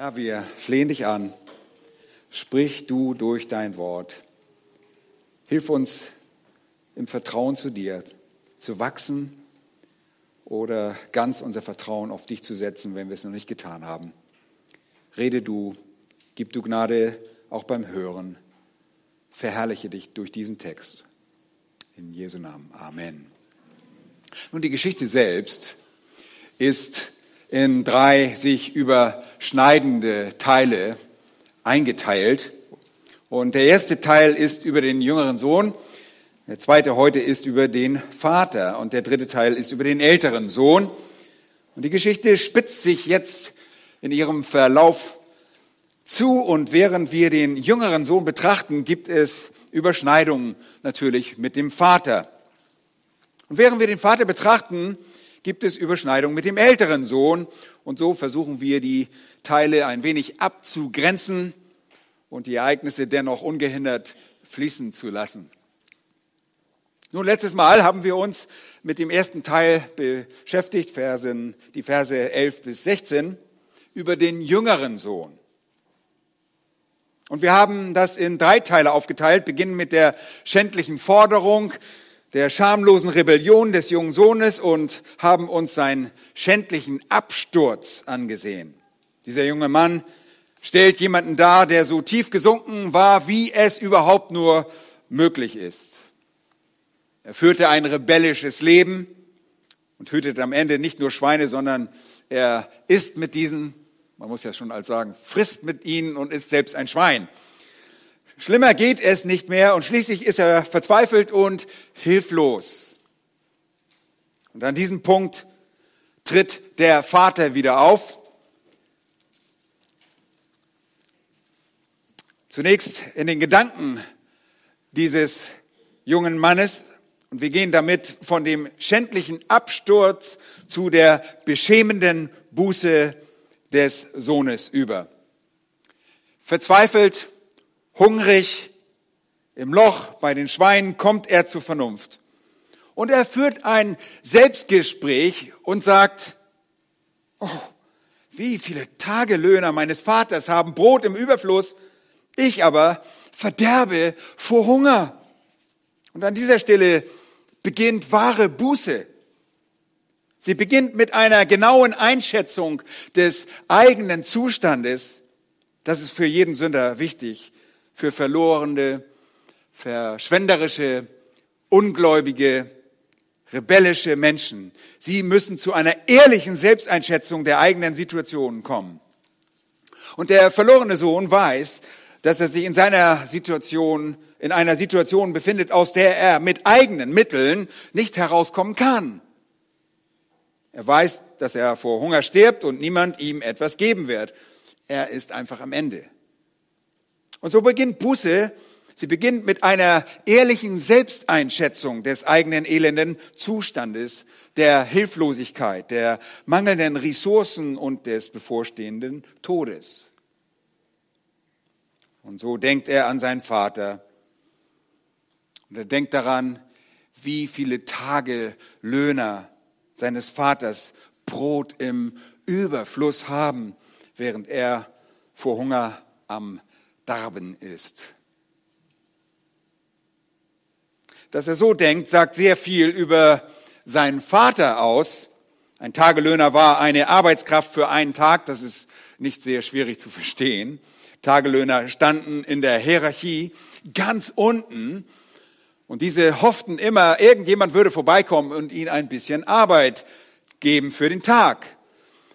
Herr, wir flehen dich an. Sprich du durch dein Wort. Hilf uns im Vertrauen zu dir zu wachsen oder ganz unser Vertrauen auf dich zu setzen, wenn wir es noch nicht getan haben. Rede du, gib du Gnade auch beim Hören. Verherrliche dich durch diesen Text. In Jesu Namen. Amen. Nun, die Geschichte selbst ist in drei sich überschneidende Teile eingeteilt. Und der erste Teil ist über den jüngeren Sohn, der zweite heute ist über den Vater und der dritte Teil ist über den älteren Sohn. Und die Geschichte spitzt sich jetzt in ihrem Verlauf zu und während wir den jüngeren Sohn betrachten, gibt es Überschneidungen natürlich mit dem Vater. Und während wir den Vater betrachten, gibt es Überschneidungen mit dem älteren Sohn. Und so versuchen wir die Teile ein wenig abzugrenzen und die Ereignisse dennoch ungehindert fließen zu lassen. Nun, letztes Mal haben wir uns mit dem ersten Teil beschäftigt, Versen, die Verse 11 bis 16, über den jüngeren Sohn. Und wir haben das in drei Teile aufgeteilt, beginnen mit der schändlichen Forderung, der schamlosen Rebellion des jungen Sohnes und haben uns seinen schändlichen Absturz angesehen. Dieser junge Mann stellt jemanden dar, der so tief gesunken war, wie es überhaupt nur möglich ist. Er führte ein rebellisches Leben und hütet am Ende nicht nur Schweine, sondern er isst mit diesen, man muss ja schon als sagen, frisst mit ihnen und ist selbst ein Schwein. Schlimmer geht es nicht mehr und schließlich ist er verzweifelt und hilflos. Und an diesem Punkt tritt der Vater wieder auf. Zunächst in den Gedanken dieses jungen Mannes und wir gehen damit von dem schändlichen Absturz zu der beschämenden Buße des Sohnes über. Verzweifelt hungrig, im Loch bei den Schweinen kommt er zur Vernunft. Und er führt ein Selbstgespräch und sagt, oh, wie viele Tagelöhner meines Vaters haben Brot im Überfluss, ich aber verderbe vor Hunger. Und an dieser Stelle beginnt wahre Buße. Sie beginnt mit einer genauen Einschätzung des eigenen Zustandes. Das ist für jeden Sünder wichtig für verlorene, verschwenderische, ungläubige, rebellische Menschen. Sie müssen zu einer ehrlichen Selbsteinschätzung der eigenen Situation kommen. Und der verlorene Sohn weiß, dass er sich in seiner Situation, in einer Situation befindet, aus der er mit eigenen Mitteln nicht herauskommen kann. Er weiß, dass er vor Hunger stirbt und niemand ihm etwas geben wird. Er ist einfach am Ende. Und so beginnt Buße. Sie beginnt mit einer ehrlichen Selbsteinschätzung des eigenen elenden Zustandes, der Hilflosigkeit, der mangelnden Ressourcen und des bevorstehenden Todes. Und so denkt er an seinen Vater. Und er denkt daran, wie viele Tage Löhner seines Vaters Brot im Überfluss haben, während er vor Hunger am Darben ist. Dass er so denkt, sagt sehr viel über seinen Vater aus. Ein Tagelöhner war eine Arbeitskraft für einen Tag, das ist nicht sehr schwierig zu verstehen. Tagelöhner standen in der Hierarchie ganz unten und diese hofften immer, irgendjemand würde vorbeikommen und ihnen ein bisschen Arbeit geben für den Tag.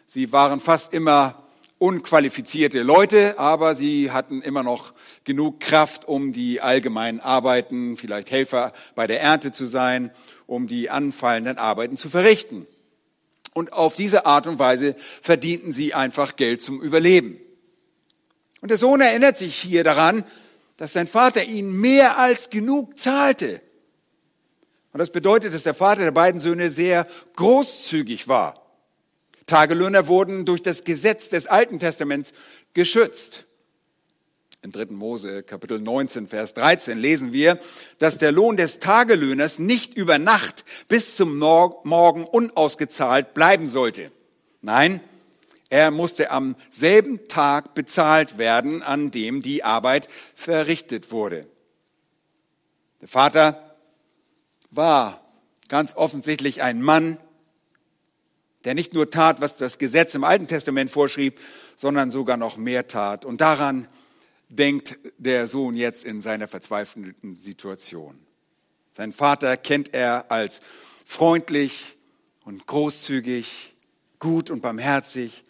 Sie waren fast immer unqualifizierte Leute, aber sie hatten immer noch genug Kraft, um die allgemeinen Arbeiten, vielleicht Helfer bei der Ernte zu sein, um die anfallenden Arbeiten zu verrichten. Und auf diese Art und Weise verdienten sie einfach Geld zum Überleben. Und der Sohn erinnert sich hier daran, dass sein Vater ihnen mehr als genug zahlte. Und das bedeutet, dass der Vater der beiden Söhne sehr großzügig war. Tagelöhner wurden durch das Gesetz des Alten Testaments geschützt. In 3. Mose Kapitel 19, Vers 13 lesen wir, dass der Lohn des Tagelöhners nicht über Nacht bis zum Morgen unausgezahlt bleiben sollte. Nein, Er musste am selben Tag bezahlt werden, an dem die Arbeit verrichtet wurde. Der Vater war ganz offensichtlich ein Mann, der nicht nur tat, was das Gesetz im Alten Testament vorschrieb, sondern sogar noch mehr tat. Und daran denkt der Sohn jetzt in seiner verzweifelten Situation. Sein Vater kennt er als freundlich und großzügig, gut und barmherzig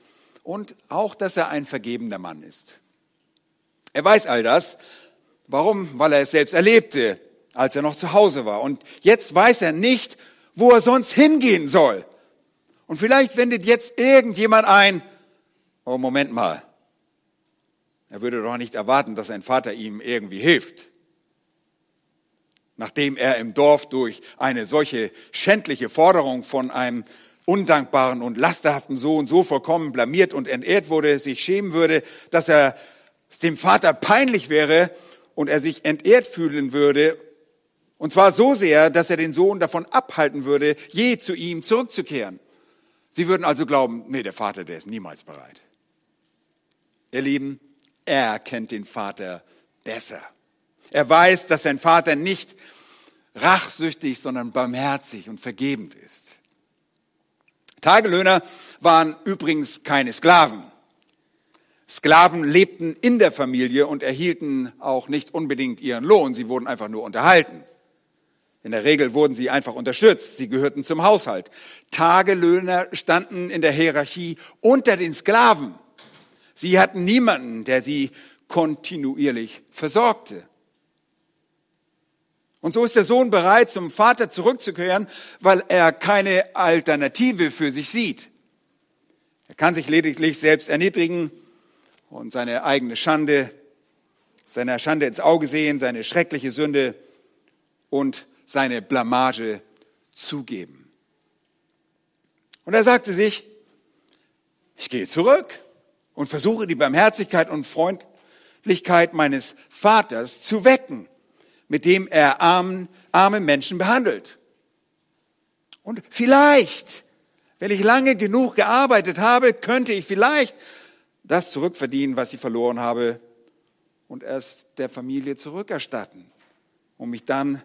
und auch, dass er ein vergebender Mann ist. Er weiß all das. Warum? Weil er es selbst erlebte, als er noch zu Hause war. Und jetzt weiß er nicht, wo er sonst hingehen soll. Und vielleicht wendet jetzt irgendjemand ein, oh Moment mal, er würde doch nicht erwarten, dass sein Vater ihm irgendwie hilft. Nachdem er im Dorf durch eine solche schändliche Forderung von einem undankbaren und lasterhaften Sohn so vollkommen blamiert und entehrt wurde, sich schämen würde, dass er dem Vater peinlich wäre und er sich entehrt fühlen würde, und zwar so sehr, dass er den Sohn davon abhalten würde, je zu ihm zurückzukehren. Sie würden also glauben, nee, der Vater, der ist niemals bereit. Ihr Lieben, er kennt den Vater besser. Er weiß, dass sein Vater nicht rachsüchtig, sondern barmherzig und vergebend ist. Tagelöhner waren übrigens keine Sklaven. Sklaven lebten in der Familie und erhielten auch nicht unbedingt ihren Lohn, sie wurden einfach nur unterhalten. In der Regel wurden sie einfach unterstützt. Sie gehörten zum Haushalt. Tagelöhner standen in der Hierarchie unter den Sklaven. Sie hatten niemanden, der sie kontinuierlich versorgte. Und so ist der Sohn bereit, zum Vater zurückzukehren, weil er keine Alternative für sich sieht. Er kann sich lediglich selbst erniedrigen und seine eigene Schande, seiner Schande ins Auge sehen, seine schreckliche Sünde und seine Blamage zugeben. Und er sagte sich, ich gehe zurück und versuche die Barmherzigkeit und Freundlichkeit meines Vaters zu wecken, mit dem er armen, arme Menschen behandelt. Und vielleicht, wenn ich lange genug gearbeitet habe, könnte ich vielleicht das zurückverdienen, was ich verloren habe, und es der Familie zurückerstatten, um mich dann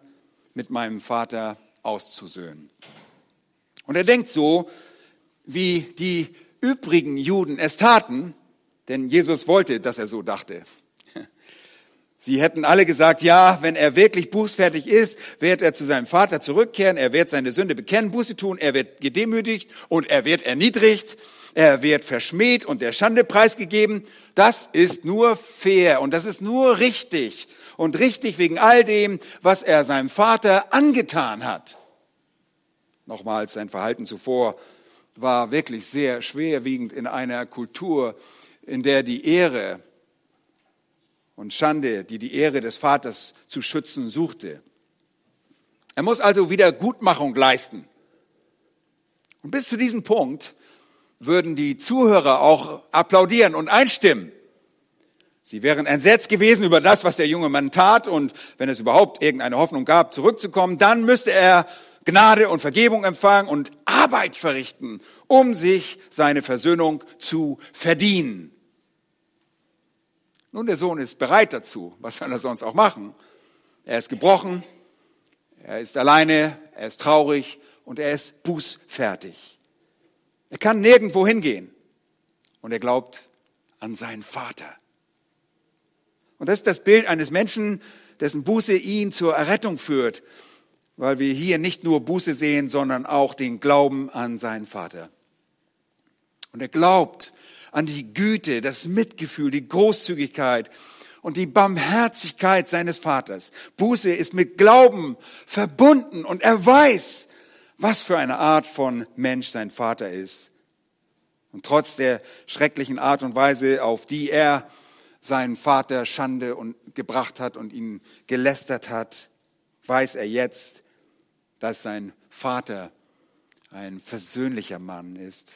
mit meinem Vater auszusöhnen. Und er denkt so, wie die übrigen Juden es taten, denn Jesus wollte, dass er so dachte. Sie hätten alle gesagt, ja, wenn er wirklich bußfertig ist, wird er zu seinem Vater zurückkehren, er wird seine Sünde bekennen, Buße tun, er wird gedemütigt und er wird erniedrigt, er wird verschmäht und der Schande preisgegeben. Das ist nur fair und das ist nur richtig und richtig wegen all dem, was er seinem Vater angetan hat. Nochmals, sein Verhalten zuvor war wirklich sehr schwerwiegend in einer Kultur, in der die Ehre und Schande, die die Ehre des Vaters zu schützen suchte. Er muss also wieder Gutmachung leisten. Und bis zu diesem Punkt würden die Zuhörer auch applaudieren und einstimmen. Sie wären entsetzt gewesen über das, was der junge Mann tat und wenn es überhaupt irgendeine Hoffnung gab, zurückzukommen, dann müsste er Gnade und Vergebung empfangen und Arbeit verrichten, um sich seine Versöhnung zu verdienen. Nun, der Sohn ist bereit dazu. Was soll er sonst auch machen? Er ist gebrochen, er ist alleine, er ist traurig und er ist bußfertig. Er kann nirgendwo hingehen und er glaubt an seinen Vater. Und das ist das Bild eines Menschen, dessen Buße ihn zur Errettung führt, weil wir hier nicht nur Buße sehen, sondern auch den Glauben an seinen Vater. Und er glaubt an die Güte, das Mitgefühl, die Großzügigkeit und die Barmherzigkeit seines Vaters. Buße ist mit Glauben verbunden und er weiß, was für eine Art von Mensch sein Vater ist. Und trotz der schrecklichen Art und Weise, auf die er seinen Vater Schande und gebracht hat und ihn gelästert hat, weiß er jetzt, dass sein Vater ein versöhnlicher Mann ist.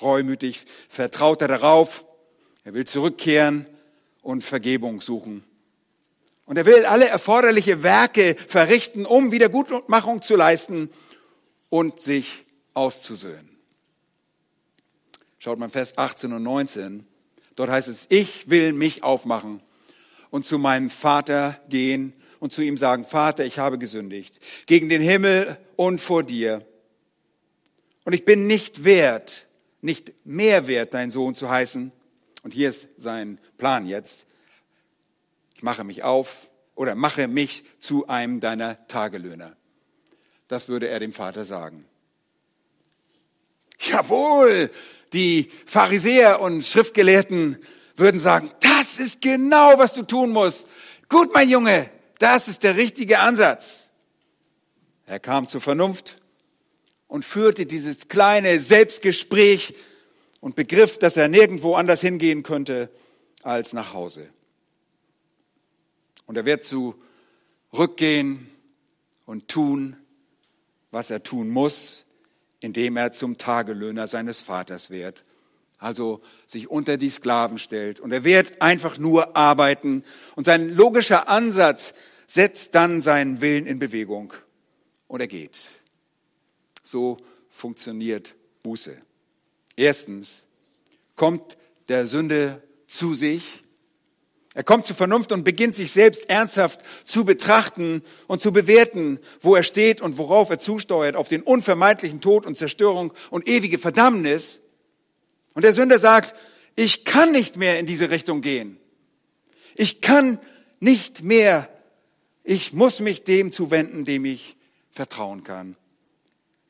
Reumütig vertraut er darauf, er will zurückkehren und Vergebung suchen. Und er will alle erforderliche Werke verrichten, um Wiedergutmachung zu leisten und sich auszusöhnen. Schaut mal Vers 18 und 19. Dort heißt es, ich will mich aufmachen und zu meinem Vater gehen und zu ihm sagen, Vater, ich habe gesündigt gegen den Himmel und vor dir. Und ich bin nicht wert, nicht mehr wert, dein Sohn zu heißen. Und hier ist sein Plan jetzt. Ich mache mich auf oder mache mich zu einem deiner Tagelöhner. Das würde er dem Vater sagen. Jawohl, die Pharisäer und Schriftgelehrten würden sagen, das ist genau, was du tun musst. Gut, mein Junge, das ist der richtige Ansatz. Er kam zur Vernunft und führte dieses kleine Selbstgespräch und begriff, dass er nirgendwo anders hingehen könnte als nach Hause. Und er wird zurückgehen und tun, was er tun muss, indem er zum Tagelöhner seines Vaters wird. Also sich unter die Sklaven stellt. Und er wird einfach nur arbeiten. Und sein logischer Ansatz setzt dann seinen Willen in Bewegung. Und er geht. So funktioniert Buße. Erstens kommt der Sünde zu sich er kommt zur Vernunft und beginnt sich selbst ernsthaft zu betrachten und zu bewerten, wo er steht und worauf er zusteuert, auf den unvermeidlichen Tod und Zerstörung und ewige Verdammnis. Und der Sünder sagt, ich kann nicht mehr in diese Richtung gehen. Ich kann nicht mehr. Ich muss mich dem zuwenden, dem ich vertrauen kann.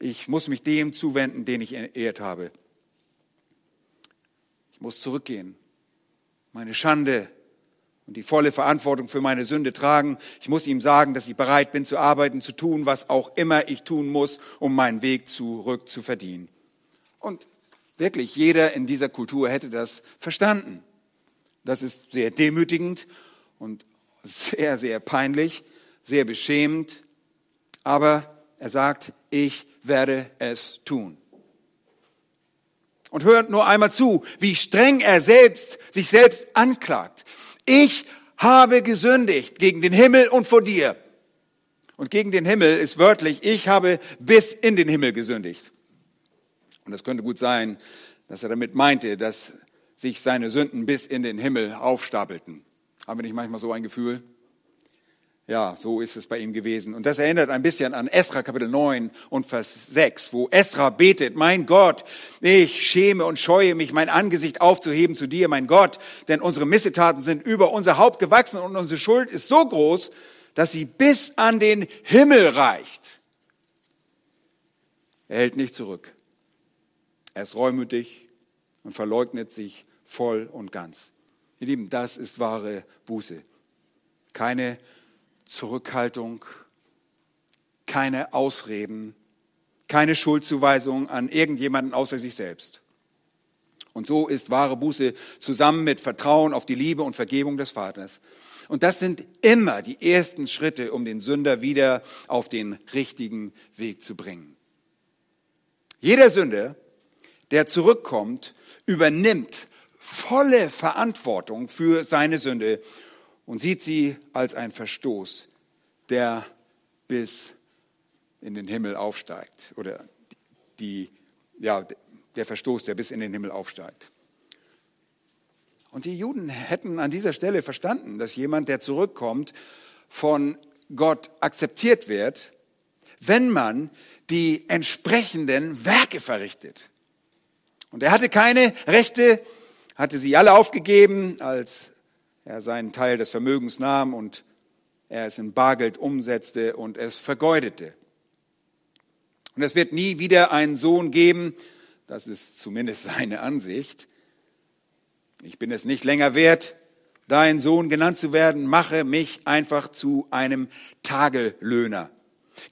Ich muss mich dem zuwenden, den ich erehrt habe. Ich muss zurückgehen. Meine Schande und die volle Verantwortung für meine Sünde tragen. Ich muss ihm sagen, dass ich bereit bin zu arbeiten, zu tun, was auch immer ich tun muss, um meinen Weg zurück zu verdienen. Und wirklich, jeder in dieser Kultur hätte das verstanden. Das ist sehr demütigend und sehr, sehr peinlich, sehr beschämend. Aber er sagt, ich werde es tun. Und hört nur einmal zu, wie streng er selbst sich selbst anklagt ich habe gesündigt gegen den Himmel und vor dir. Und gegen den Himmel ist wörtlich, ich habe bis in den Himmel gesündigt. Und es könnte gut sein, dass er damit meinte, dass sich seine Sünden bis in den Himmel aufstapelten. Haben wir nicht manchmal so ein Gefühl? Ja, so ist es bei ihm gewesen. Und das erinnert ein bisschen an Esra Kapitel 9 und Vers 6, wo Esra betet, mein Gott, ich schäme und scheue mich, mein Angesicht aufzuheben zu dir, mein Gott, denn unsere Missetaten sind über unser Haupt gewachsen und unsere Schuld ist so groß, dass sie bis an den Himmel reicht. Er hält nicht zurück. Er ist reumütig und verleugnet sich voll und ganz. Ihr Lieben, das ist wahre Buße. Keine Zurückhaltung, keine Ausreden, keine Schuldzuweisung an irgendjemanden außer sich selbst. Und so ist wahre Buße zusammen mit Vertrauen auf die Liebe und Vergebung des Vaters. Und das sind immer die ersten Schritte, um den Sünder wieder auf den richtigen Weg zu bringen. Jeder Sünder, der zurückkommt, übernimmt volle Verantwortung für seine Sünde und sieht sie als ein Verstoß, der bis in den Himmel aufsteigt. Oder die, ja, der Verstoß, der bis in den Himmel aufsteigt. Und die Juden hätten an dieser Stelle verstanden, dass jemand, der zurückkommt, von Gott akzeptiert wird, wenn man die entsprechenden Werke verrichtet. Und er hatte keine Rechte, hatte sie alle aufgegeben als er seinen Teil des Vermögens nahm und er es in Bargeld umsetzte und es vergeudete. Und es wird nie wieder einen Sohn geben, das ist zumindest seine Ansicht. Ich bin es nicht länger wert, dein Sohn genannt zu werden, mache mich einfach zu einem Tagelöhner.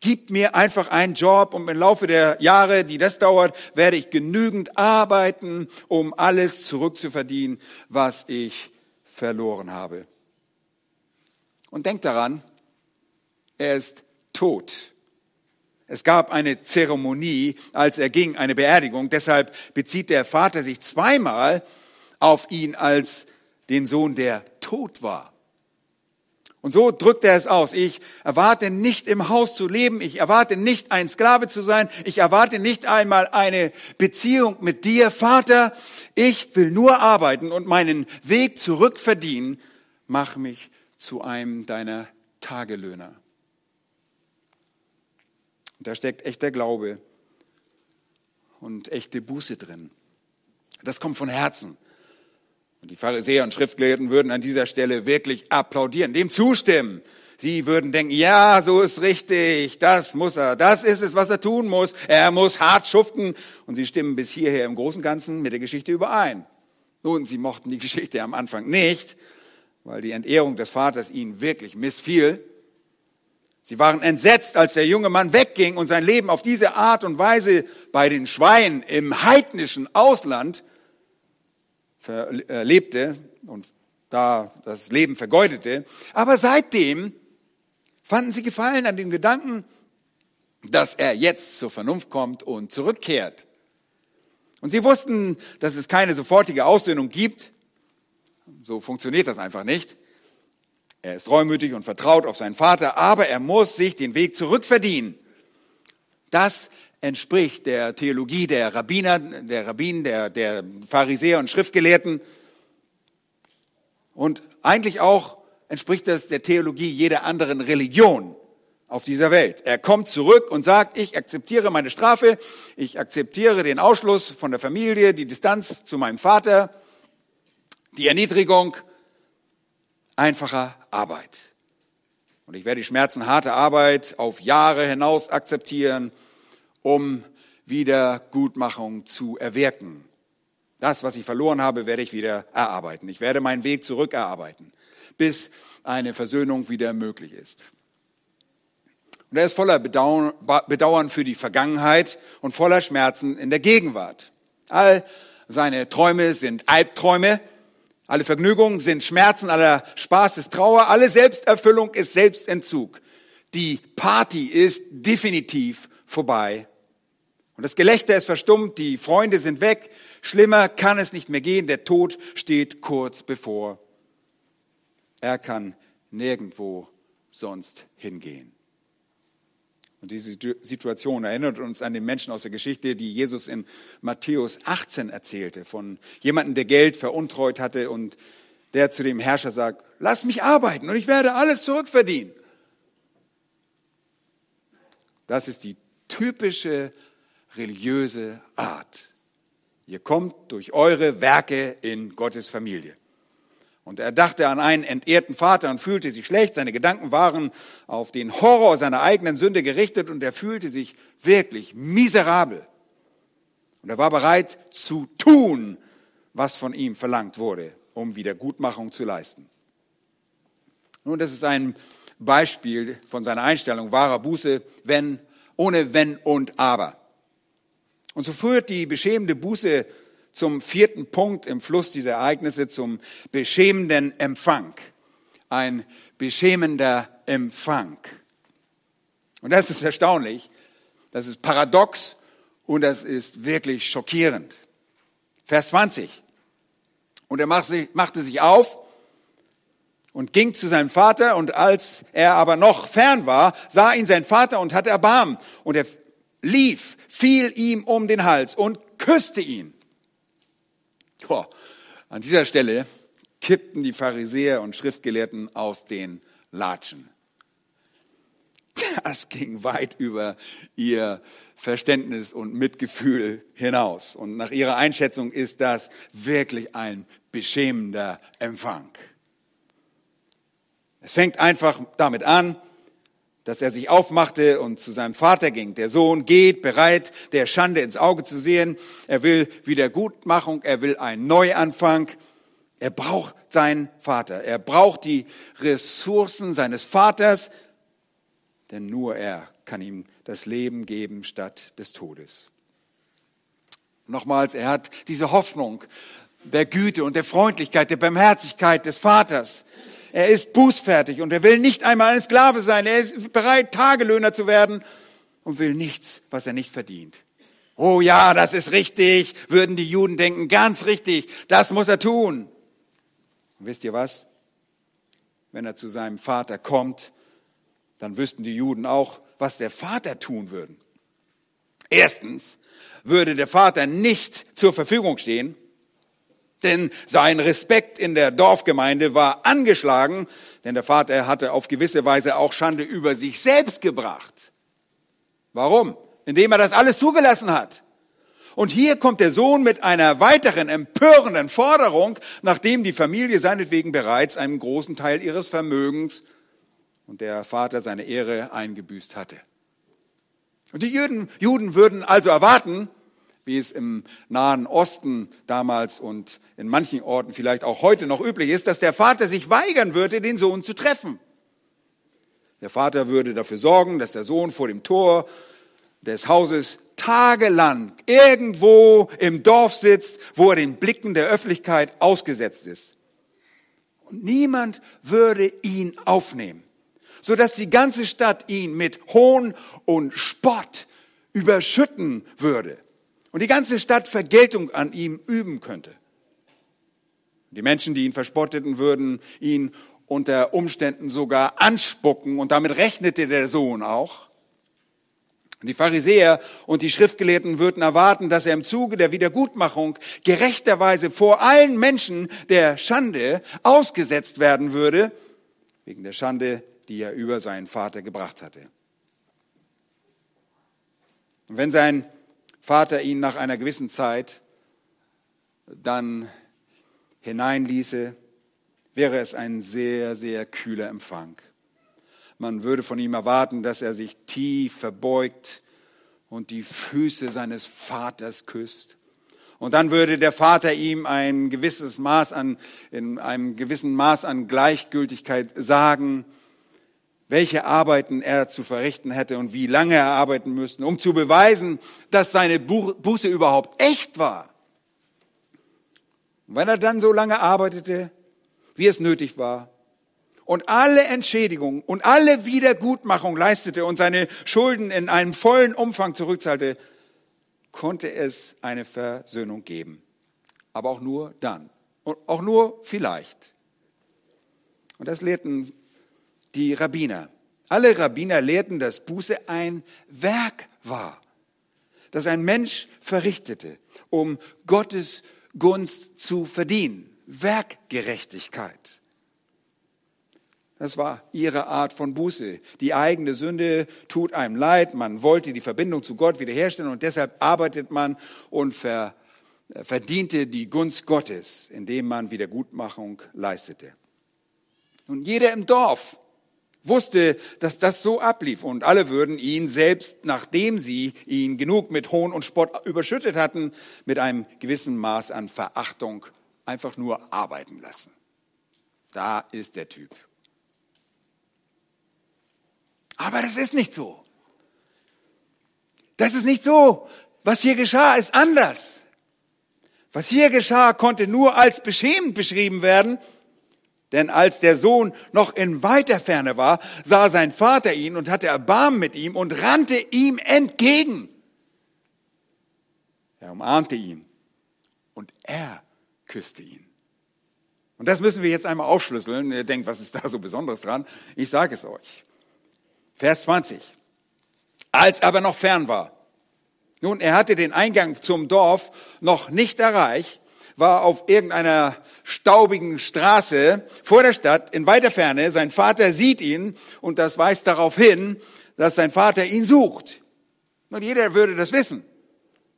Gib mir einfach einen Job und im Laufe der Jahre, die das dauert, werde ich genügend arbeiten, um alles zurückzuverdienen, was ich verloren habe. Und denkt daran, er ist tot. Es gab eine Zeremonie, als er ging, eine Beerdigung. Deshalb bezieht der Vater sich zweimal auf ihn als den Sohn, der tot war. Und so drückt er es aus. Ich erwarte nicht im Haus zu leben. Ich erwarte nicht ein Sklave zu sein. Ich erwarte nicht einmal eine Beziehung mit dir, Vater. Ich will nur arbeiten und meinen Weg zurück verdienen. Mach mich zu einem deiner Tagelöhner. Da steckt echter Glaube und echte Buße drin. Das kommt von Herzen. Und die Pharisäer und Schriftgelehrten würden an dieser Stelle wirklich applaudieren, dem zustimmen. Sie würden denken, ja, so ist richtig, das muss er, das ist es, was er tun muss. Er muss hart schuften. Und sie stimmen bis hierher im Großen und Ganzen mit der Geschichte überein. Nun, sie mochten die Geschichte am Anfang nicht, weil die Entehrung des Vaters ihnen wirklich missfiel. Sie waren entsetzt, als der junge Mann wegging und sein Leben auf diese Art und Weise bei den Schweinen im heidnischen Ausland lebte und da das Leben vergeudete. Aber seitdem fanden sie Gefallen an dem Gedanken, dass er jetzt zur Vernunft kommt und zurückkehrt. Und sie wussten, dass es keine sofortige Aussöhnung gibt. So funktioniert das einfach nicht. Er ist reumütig und vertraut auf seinen Vater, aber er muss sich den Weg zurückverdienen. Das entspricht der Theologie der Rabbiner, der Rabbinen, der, der Pharisäer und Schriftgelehrten. Und eigentlich auch entspricht das der Theologie jeder anderen Religion auf dieser Welt. Er kommt zurück und sagt, ich akzeptiere meine Strafe, ich akzeptiere den Ausschluss von der Familie, die Distanz zu meinem Vater, die Erniedrigung einfacher Arbeit. Und ich werde die Schmerzen harter Arbeit auf Jahre hinaus akzeptieren um Wiedergutmachung zu erwirken. Das, was ich verloren habe, werde ich wieder erarbeiten. Ich werde meinen Weg zurück erarbeiten, bis eine Versöhnung wieder möglich ist. Und er ist voller Bedauern für die Vergangenheit und voller Schmerzen in der Gegenwart. All seine Träume sind Albträume, alle Vergnügungen sind Schmerzen, aller Spaß ist Trauer, alle Selbsterfüllung ist Selbstentzug. Die Party ist definitiv vorbei und das Gelächter ist verstummt, die Freunde sind weg, schlimmer kann es nicht mehr gehen, der Tod steht kurz bevor. Er kann nirgendwo sonst hingehen. Und diese Situation erinnert uns an den Menschen aus der Geschichte, die Jesus in Matthäus 18 erzählte, von jemandem, der Geld veruntreut hatte und der zu dem Herrscher sagt, lass mich arbeiten und ich werde alles zurückverdienen. Das ist die typische religiöse Art. Ihr kommt durch eure Werke in Gottes Familie. Und er dachte an einen entehrten Vater und fühlte sich schlecht. Seine Gedanken waren auf den Horror seiner eigenen Sünde gerichtet und er fühlte sich wirklich miserabel. Und er war bereit zu tun, was von ihm verlangt wurde, um Wiedergutmachung zu leisten. Nun, das ist ein Beispiel von seiner Einstellung wahrer Buße, wenn, ohne Wenn und Aber. Und so führt die beschämende Buße zum vierten Punkt im Fluss dieser Ereignisse, zum beschämenden Empfang. Ein beschämender Empfang. Und das ist erstaunlich, das ist paradox und das ist wirklich schockierend. Vers 20. Und er machte sich auf und ging zu seinem Vater und als er aber noch fern war, sah ihn sein Vater und hatte Erbarmen und er lief, fiel ihm um den Hals und küsste ihn. Oh, an dieser Stelle kippten die Pharisäer und Schriftgelehrten aus den Latschen. Das ging weit über ihr Verständnis und Mitgefühl hinaus. Und nach ihrer Einschätzung ist das wirklich ein beschämender Empfang. Es fängt einfach damit an, dass er sich aufmachte und zu seinem Vater ging. Der Sohn geht bereit, der Schande ins Auge zu sehen. Er will Wiedergutmachung, er will einen Neuanfang. Er braucht seinen Vater. Er braucht die Ressourcen seines Vaters, denn nur er kann ihm das Leben geben statt des Todes. Nochmals, er hat diese Hoffnung der Güte und der Freundlichkeit, der Barmherzigkeit des Vaters. Er ist bußfertig und er will nicht einmal ein Sklave sein. Er ist bereit, Tagelöhner zu werden und will nichts, was er nicht verdient. Oh ja, das ist richtig, würden die Juden denken, ganz richtig, das muss er tun. Und wisst ihr was? wenn er zu seinem Vater kommt, dann wüssten die Juden auch, was der Vater tun würde. Erstens würde der Vater nicht zur Verfügung stehen, denn sein Respekt in der Dorfgemeinde war angeschlagen, denn der Vater hatte auf gewisse Weise auch Schande über sich selbst gebracht. Warum? Indem er das alles zugelassen hat. Und hier kommt der Sohn mit einer weiteren empörenden Forderung, nachdem die Familie seinetwegen bereits einen großen Teil ihres Vermögens und der Vater seine Ehre eingebüßt hatte. Und die Juden, Juden würden also erwarten, wie es im Nahen Osten damals und in manchen Orten vielleicht auch heute noch üblich ist, dass der Vater sich weigern würde, den Sohn zu treffen. Der Vater würde dafür sorgen, dass der Sohn vor dem Tor des Hauses tagelang irgendwo im Dorf sitzt, wo er den Blicken der Öffentlichkeit ausgesetzt ist. Und niemand würde ihn aufnehmen, sodass die ganze Stadt ihn mit Hohn und Spott überschütten würde und die ganze Stadt Vergeltung an ihm üben könnte. Die Menschen, die ihn verspotteten, würden ihn unter Umständen sogar anspucken und damit rechnete der Sohn auch. Die Pharisäer und die Schriftgelehrten würden erwarten, dass er im Zuge der Wiedergutmachung gerechterweise vor allen Menschen der Schande ausgesetzt werden würde, wegen der Schande, die er über seinen Vater gebracht hatte. Und wenn sein Vater ihn nach einer gewissen Zeit dann hineinließe, wäre es ein sehr, sehr kühler Empfang. Man würde von ihm erwarten, dass er sich tief verbeugt und die Füße seines Vaters küsst. Und dann würde der Vater ihm ein gewisses Maß an, in einem gewissen Maß an Gleichgültigkeit sagen, welche Arbeiten er zu verrichten hätte und wie lange er arbeiten müsste, um zu beweisen, dass seine Buße überhaupt echt war. Und wenn er dann so lange arbeitete, wie es nötig war, und alle Entschädigung und alle Wiedergutmachung leistete und seine Schulden in einem vollen Umfang zurückzahlte, konnte es eine Versöhnung geben. Aber auch nur dann. Und auch nur vielleicht. Und das lehrten die Rabbiner. Alle Rabbiner lehrten, dass Buße ein Werk war, das ein Mensch verrichtete, um Gottes Gunst zu verdienen. Werkgerechtigkeit. Das war ihre Art von Buße. Die eigene Sünde tut einem leid. Man wollte die Verbindung zu Gott wiederherstellen und deshalb arbeitet man und ver, verdiente die Gunst Gottes, indem man Wiedergutmachung leistete. Und jeder im Dorf wusste, dass das so ablief und alle würden ihn selbst, nachdem sie ihn genug mit Hohn und Spott überschüttet hatten, mit einem gewissen Maß an Verachtung einfach nur arbeiten lassen. Da ist der Typ. Aber das ist nicht so. Das ist nicht so. Was hier geschah, ist anders. Was hier geschah, konnte nur als beschämend beschrieben werden, denn als der Sohn noch in weiter Ferne war, sah sein Vater ihn und hatte Erbarmen mit ihm und rannte ihm entgegen. Er umarmte ihn und er küsste ihn. Und das müssen wir jetzt einmal aufschlüsseln. Ihr denkt, was ist da so Besonderes dran? Ich sage es euch. Vers 20. Als aber noch fern war. Nun, er hatte den Eingang zum Dorf noch nicht erreicht, war auf irgendeiner staubigen Straße vor der Stadt in weiter Ferne. Sein Vater sieht ihn und das weist darauf hin, dass sein Vater ihn sucht. Und jeder würde das wissen.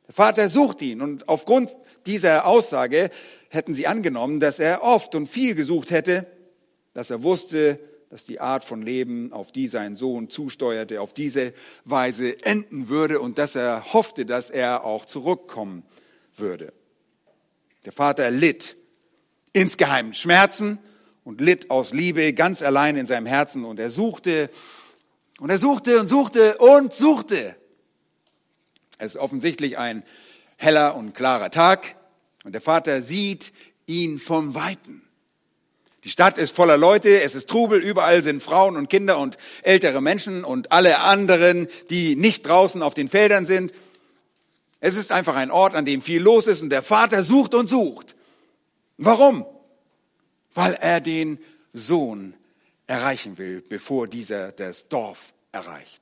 Der Vater sucht ihn und aufgrund dieser Aussage hätten sie angenommen, dass er oft und viel gesucht hätte, dass er wusste, dass die Art von Leben, auf die sein Sohn zusteuerte, auf diese Weise enden würde und dass er hoffte, dass er auch zurückkommen würde. Der Vater litt insgeheim Schmerzen und litt aus Liebe ganz allein in seinem Herzen und er suchte und er suchte und suchte und suchte. Es ist offensichtlich ein heller und klarer Tag und der Vater sieht ihn vom Weiten. Die Stadt ist voller Leute, es ist Trubel, überall sind Frauen und Kinder und ältere Menschen und alle anderen, die nicht draußen auf den Feldern sind. Es ist einfach ein Ort, an dem viel los ist und der Vater sucht und sucht. Warum? Weil er den Sohn erreichen will, bevor dieser das Dorf erreicht.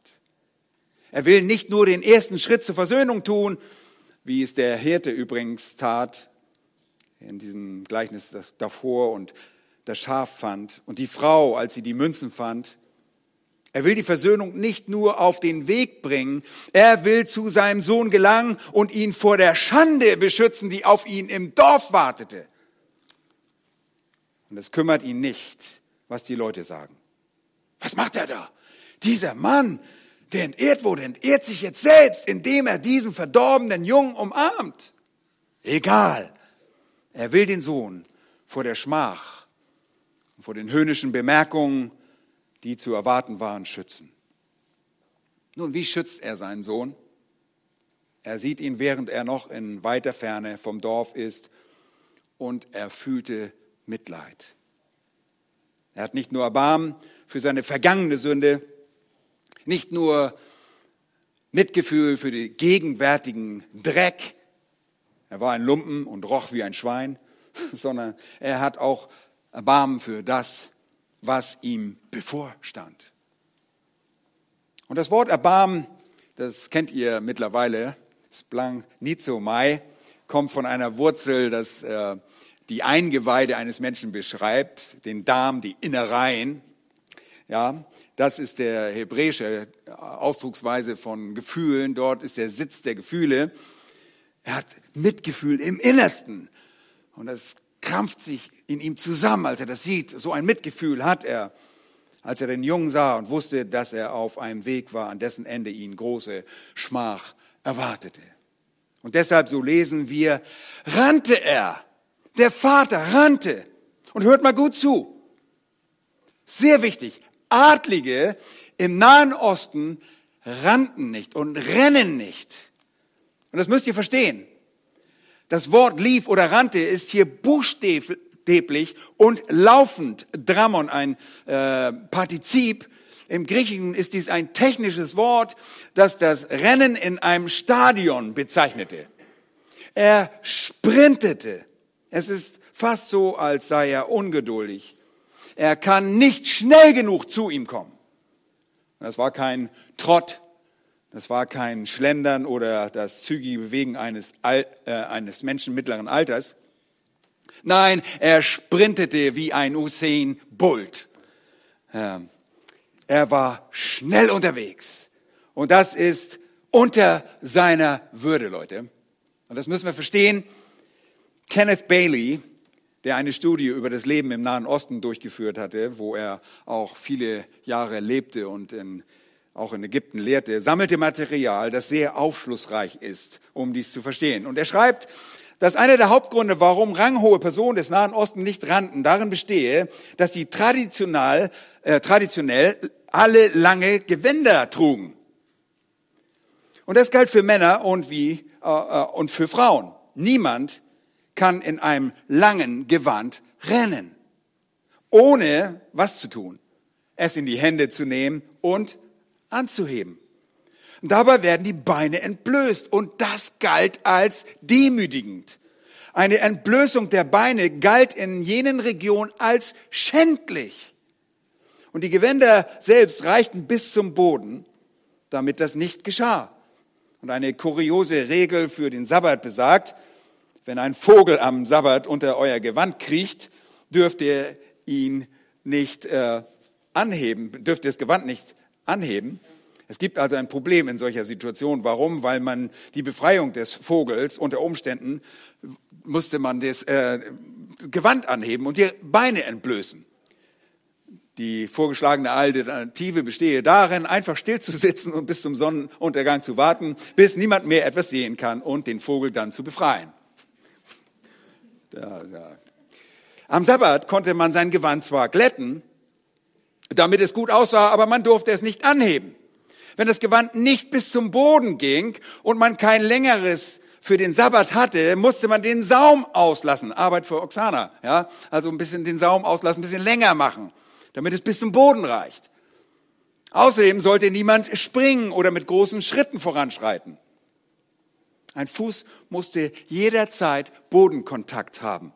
Er will nicht nur den ersten Schritt zur Versöhnung tun, wie es der Hirte übrigens tat, in diesem Gleichnis das davor und das Schaf fand und die Frau, als sie die Münzen fand. Er will die Versöhnung nicht nur auf den Weg bringen, er will zu seinem Sohn gelangen und ihn vor der Schande beschützen, die auf ihn im Dorf wartete. Und es kümmert ihn nicht, was die Leute sagen. Was macht er da? Dieser Mann, der entehrt wurde, entehrt sich jetzt selbst, indem er diesen verdorbenen Jungen umarmt. Egal. Er will den Sohn vor der Schmach, vor den höhnischen Bemerkungen, die zu erwarten waren, schützen. Nun, wie schützt er seinen Sohn? Er sieht ihn, während er noch in weiter Ferne vom Dorf ist, und er fühlte Mitleid. Er hat nicht nur Erbarmen für seine vergangene Sünde, nicht nur Mitgefühl für den gegenwärtigen Dreck, er war ein Lumpen und roch wie ein Schwein, sondern er hat auch Erbarmen für das, was ihm bevorstand. Und das Wort Erbarmen, das kennt ihr mittlerweile, Splang Nizomai, kommt von einer Wurzel, das äh, die Eingeweide eines Menschen beschreibt, den Darm, die Innereien. Ja, das ist der hebräische Ausdrucksweise von Gefühlen. Dort ist der Sitz der Gefühle. Er hat Mitgefühl im Innersten. Und das krampft sich in ihm zusammen, als er das sieht. So ein Mitgefühl hat er, als er den Jungen sah und wusste, dass er auf einem Weg war, an dessen Ende ihn große Schmach erwartete. Und deshalb, so lesen wir, rannte er der Vater rannte. Und hört mal gut zu. Sehr wichtig. Adlige im Nahen Osten rannten nicht und rennen nicht. Und das müsst ihr verstehen. Das Wort lief oder rannte ist hier buchstäblich und laufend. Dramon, ein äh, Partizip. Im Griechischen ist dies ein technisches Wort, das das Rennen in einem Stadion bezeichnete. Er sprintete. Es ist fast so, als sei er ungeduldig. Er kann nicht schnell genug zu ihm kommen. Das war kein Trott, das war kein Schlendern oder das zügige Bewegen eines, Al äh, eines Menschen mittleren Alters. Nein, er sprintete wie ein Usain Bolt. Ähm, er war schnell unterwegs. Und das ist unter seiner Würde, Leute. Und das müssen wir verstehen. Kenneth Bailey, der eine Studie über das Leben im Nahen Osten durchgeführt hatte, wo er auch viele Jahre lebte und in, auch in Ägypten lehrte, sammelte Material, das sehr aufschlussreich ist, um dies zu verstehen. Und er schreibt, dass einer der Hauptgründe, warum ranghohe Personen des Nahen Osten nicht rannten, darin bestehe, dass sie traditionell, äh, traditionell alle lange Gewänder trugen. Und das galt für Männer und wie äh, äh und für Frauen. Niemand kann in einem langen Gewand rennen, ohne was zu tun, es in die Hände zu nehmen und anzuheben. Und dabei werden die Beine entblößt und das galt als demütigend. Eine Entblößung der Beine galt in jenen Regionen als schändlich. Und die Gewänder selbst reichten bis zum Boden, damit das nicht geschah. Und eine kuriose Regel für den Sabbat besagt, wenn ein Vogel am Sabbat unter euer Gewand kriecht, dürft ihr ihn nicht äh, anheben, dürft ihr das Gewand nicht anheben. Es gibt also ein Problem in solcher Situation. Warum? Weil man die Befreiung des Vogels unter Umständen musste man das äh, Gewand anheben und die Beine entblößen. Die vorgeschlagene Alternative bestehe darin, einfach still zu sitzen und bis zum Sonnenuntergang zu warten, bis niemand mehr etwas sehen kann und den Vogel dann zu befreien. Ja, ja. Am Sabbat konnte man sein Gewand zwar glätten, damit es gut aussah, aber man durfte es nicht anheben. Wenn das Gewand nicht bis zum Boden ging und man kein längeres für den Sabbat hatte, musste man den Saum auslassen. Arbeit für Oksana, ja. Also ein bisschen den Saum auslassen, ein bisschen länger machen, damit es bis zum Boden reicht. Außerdem sollte niemand springen oder mit großen Schritten voranschreiten. Ein Fuß musste jederzeit Bodenkontakt haben.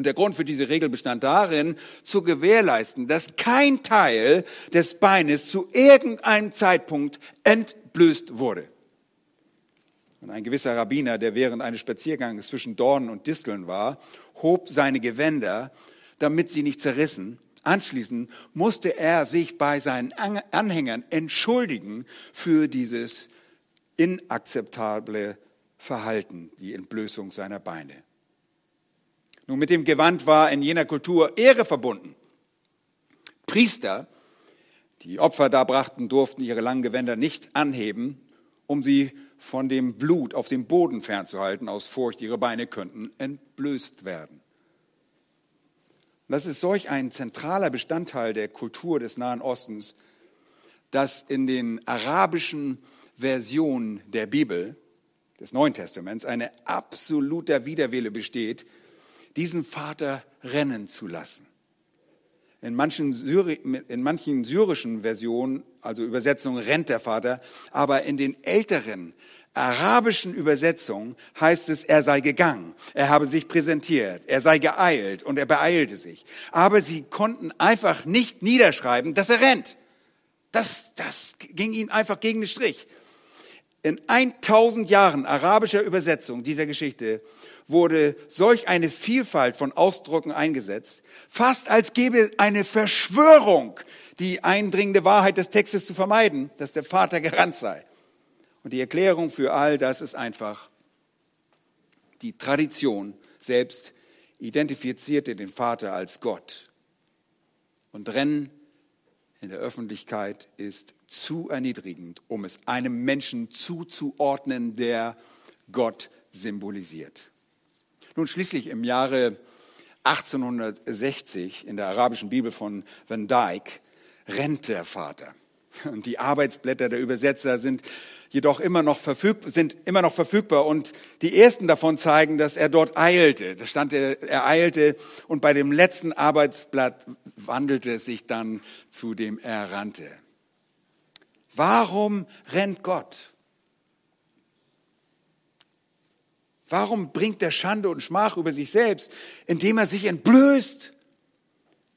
Und der Grund für diese Regel bestand darin, zu gewährleisten, dass kein Teil des Beines zu irgendeinem Zeitpunkt entblößt wurde. Und ein gewisser Rabbiner, der während eines Spaziergangs zwischen Dornen und Disteln war, hob seine Gewänder, damit sie nicht zerrissen. Anschließend musste er sich bei seinen Anhängern entschuldigen für dieses inakzeptable Verhalten, die Entblößung seiner Beine. Nun, mit dem Gewand war in jener Kultur Ehre verbunden. Priester, die Opfer darbrachten, durften ihre langen Gewänder nicht anheben, um sie von dem Blut auf dem Boden fernzuhalten, aus Furcht, ihre Beine könnten entblößt werden. Das ist solch ein zentraler Bestandteil der Kultur des Nahen Ostens, dass in den arabischen Versionen der Bibel, des Neuen Testaments, eine absoluter Widerwille besteht, diesen Vater rennen zu lassen. In manchen, Syri in manchen syrischen Versionen, also Übersetzungen, rennt der Vater, aber in den älteren arabischen Übersetzungen heißt es, er sei gegangen, er habe sich präsentiert, er sei geeilt und er beeilte sich. Aber sie konnten einfach nicht niederschreiben, dass er rennt. Das, das ging ihnen einfach gegen den Strich. In 1000 Jahren arabischer Übersetzung dieser Geschichte wurde solch eine Vielfalt von Ausdrucken eingesetzt, fast als gäbe eine Verschwörung, die eindringende Wahrheit des Textes zu vermeiden, dass der Vater gerannt sei. Und die Erklärung für all das ist einfach, die Tradition selbst identifizierte den Vater als Gott. Und Rennen in der Öffentlichkeit ist zu erniedrigend, um es einem Menschen zuzuordnen, der Gott symbolisiert. Nun schließlich im Jahre 1860 in der arabischen Bibel von Van Dyck rennt der Vater. Und die Arbeitsblätter der Übersetzer sind jedoch immer noch, verfügbar, sind immer noch verfügbar und die ersten davon zeigen, dass er dort eilte. Da stand er, er eilte und bei dem letzten Arbeitsblatt wandelte es sich dann zu dem er rannte. Warum rennt Gott? Warum bringt er Schande und Schmach über sich selbst, indem er sich entblößt?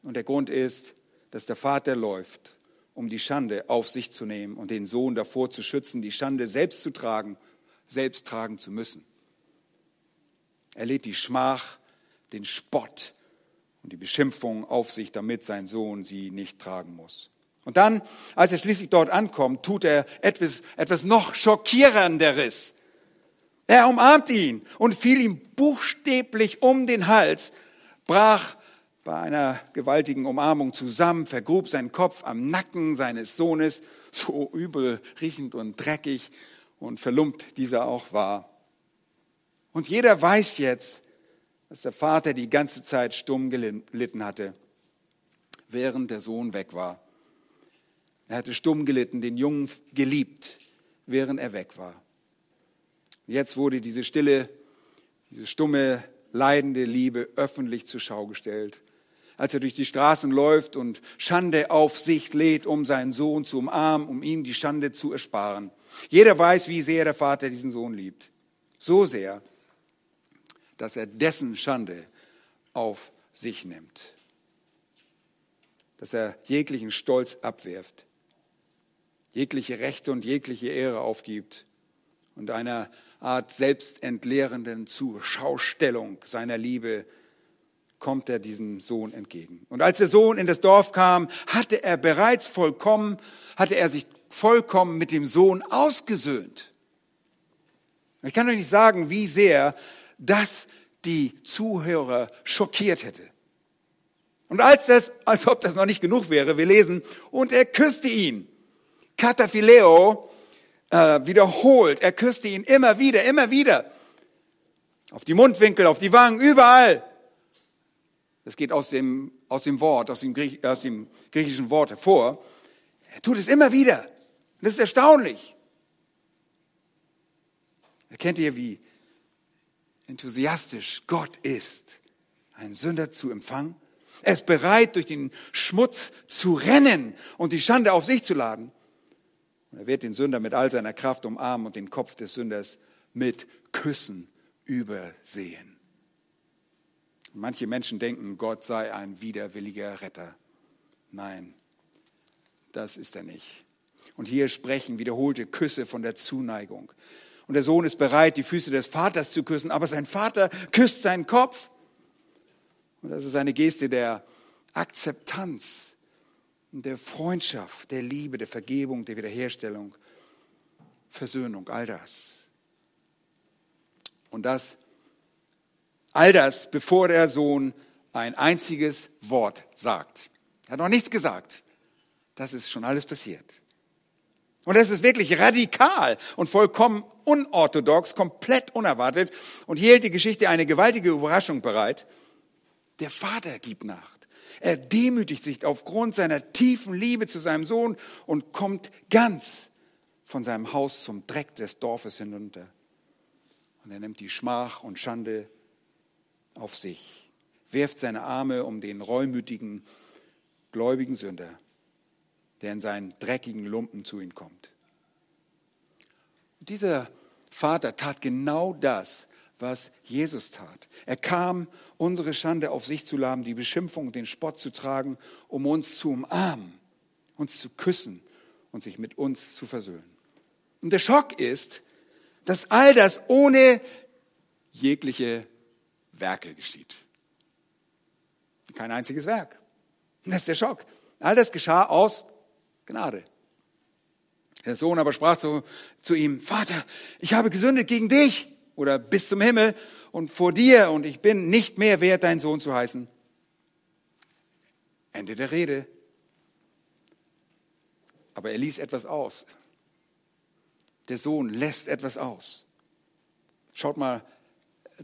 Und der Grund ist, dass der Vater läuft, um die Schande auf sich zu nehmen und den Sohn davor zu schützen, die Schande selbst zu tragen, selbst tragen zu müssen. Er lädt die Schmach, den Spott und die Beschimpfung auf sich, damit sein Sohn sie nicht tragen muss. Und dann, als er schließlich dort ankommt, tut er etwas, etwas noch schockierenderes. Er umarmt ihn und fiel ihm buchstäblich um den Hals, brach bei einer gewaltigen Umarmung zusammen, vergrub seinen Kopf am Nacken seines Sohnes, so übel riechend und dreckig und verlumpt dieser auch war. Und jeder weiß jetzt, dass der Vater die ganze Zeit stumm gelitten hatte, während der Sohn weg war. Er hatte stumm gelitten, den Jungen geliebt, während er weg war. Jetzt wurde diese stille, diese stumme, leidende Liebe öffentlich zur Schau gestellt. Als er durch die Straßen läuft und Schande auf sich lädt, um seinen Sohn zu umarmen, um ihm die Schande zu ersparen. Jeder weiß, wie sehr der Vater diesen Sohn liebt. So sehr, dass er dessen Schande auf sich nimmt. Dass er jeglichen Stolz abwirft, jegliche Rechte und jegliche Ehre aufgibt und einer Art selbstentleerenden Zuschaustellung seiner Liebe kommt er diesem Sohn entgegen. Und als der Sohn in das Dorf kam, hatte er bereits vollkommen, hatte er sich vollkommen mit dem Sohn ausgesöhnt. Ich kann euch nicht sagen, wie sehr das die Zuhörer schockiert hätte. Und als das, als ob das noch nicht genug wäre, wir lesen, und er küsste ihn. Kataphileo äh, wiederholt. Er küsste ihn immer wieder, immer wieder. Auf die Mundwinkel, auf die Wangen, überall. Das geht aus dem, aus dem Wort, aus dem, Griech, aus dem griechischen Wort hervor. Er tut es immer wieder. Das ist erstaunlich. Erkennt ihr, wie enthusiastisch Gott ist, einen Sünder zu empfangen? Er ist bereit, durch den Schmutz zu rennen und die Schande auf sich zu laden. Und er wird den Sünder mit all seiner Kraft umarmen und den Kopf des Sünders mit Küssen übersehen. Manche Menschen denken, Gott sei ein widerwilliger Retter. Nein, das ist er nicht. Und hier sprechen wiederholte Küsse von der Zuneigung. Und der Sohn ist bereit, die Füße des Vaters zu küssen, aber sein Vater küsst seinen Kopf. Und das ist eine Geste der Akzeptanz, der Freundschaft, der Liebe, der Vergebung, der Wiederherstellung, Versöhnung, all das. Und das, all das, bevor der Sohn ein einziges Wort sagt. Er hat noch nichts gesagt. Das ist schon alles passiert. Und das ist wirklich radikal und vollkommen unorthodox, komplett unerwartet. Und hier hält die Geschichte eine gewaltige Überraschung bereit. Der Vater gibt nach. Er demütigt sich aufgrund seiner tiefen Liebe zu seinem Sohn und kommt ganz von seinem Haus zum Dreck des Dorfes hinunter. Und er nimmt die Schmach und Schande auf sich, wirft seine Arme um den reumütigen, gläubigen Sünder der in seinen dreckigen Lumpen zu ihm kommt. Und dieser Vater tat genau das, was Jesus tat. Er kam, unsere Schande auf sich zu laden, die Beschimpfung den Spott zu tragen, um uns zu umarmen, uns zu küssen und sich mit uns zu versöhnen. Und der Schock ist, dass all das ohne jegliche Werke geschieht. Kein einziges Werk. Das ist der Schock. All das geschah aus Gnade. Der Sohn aber sprach zu, zu ihm, Vater, ich habe gesündigt gegen dich oder bis zum Himmel und vor dir und ich bin nicht mehr wert, dein Sohn zu heißen. Ende der Rede. Aber er ließ etwas aus. Der Sohn lässt etwas aus. Schaut mal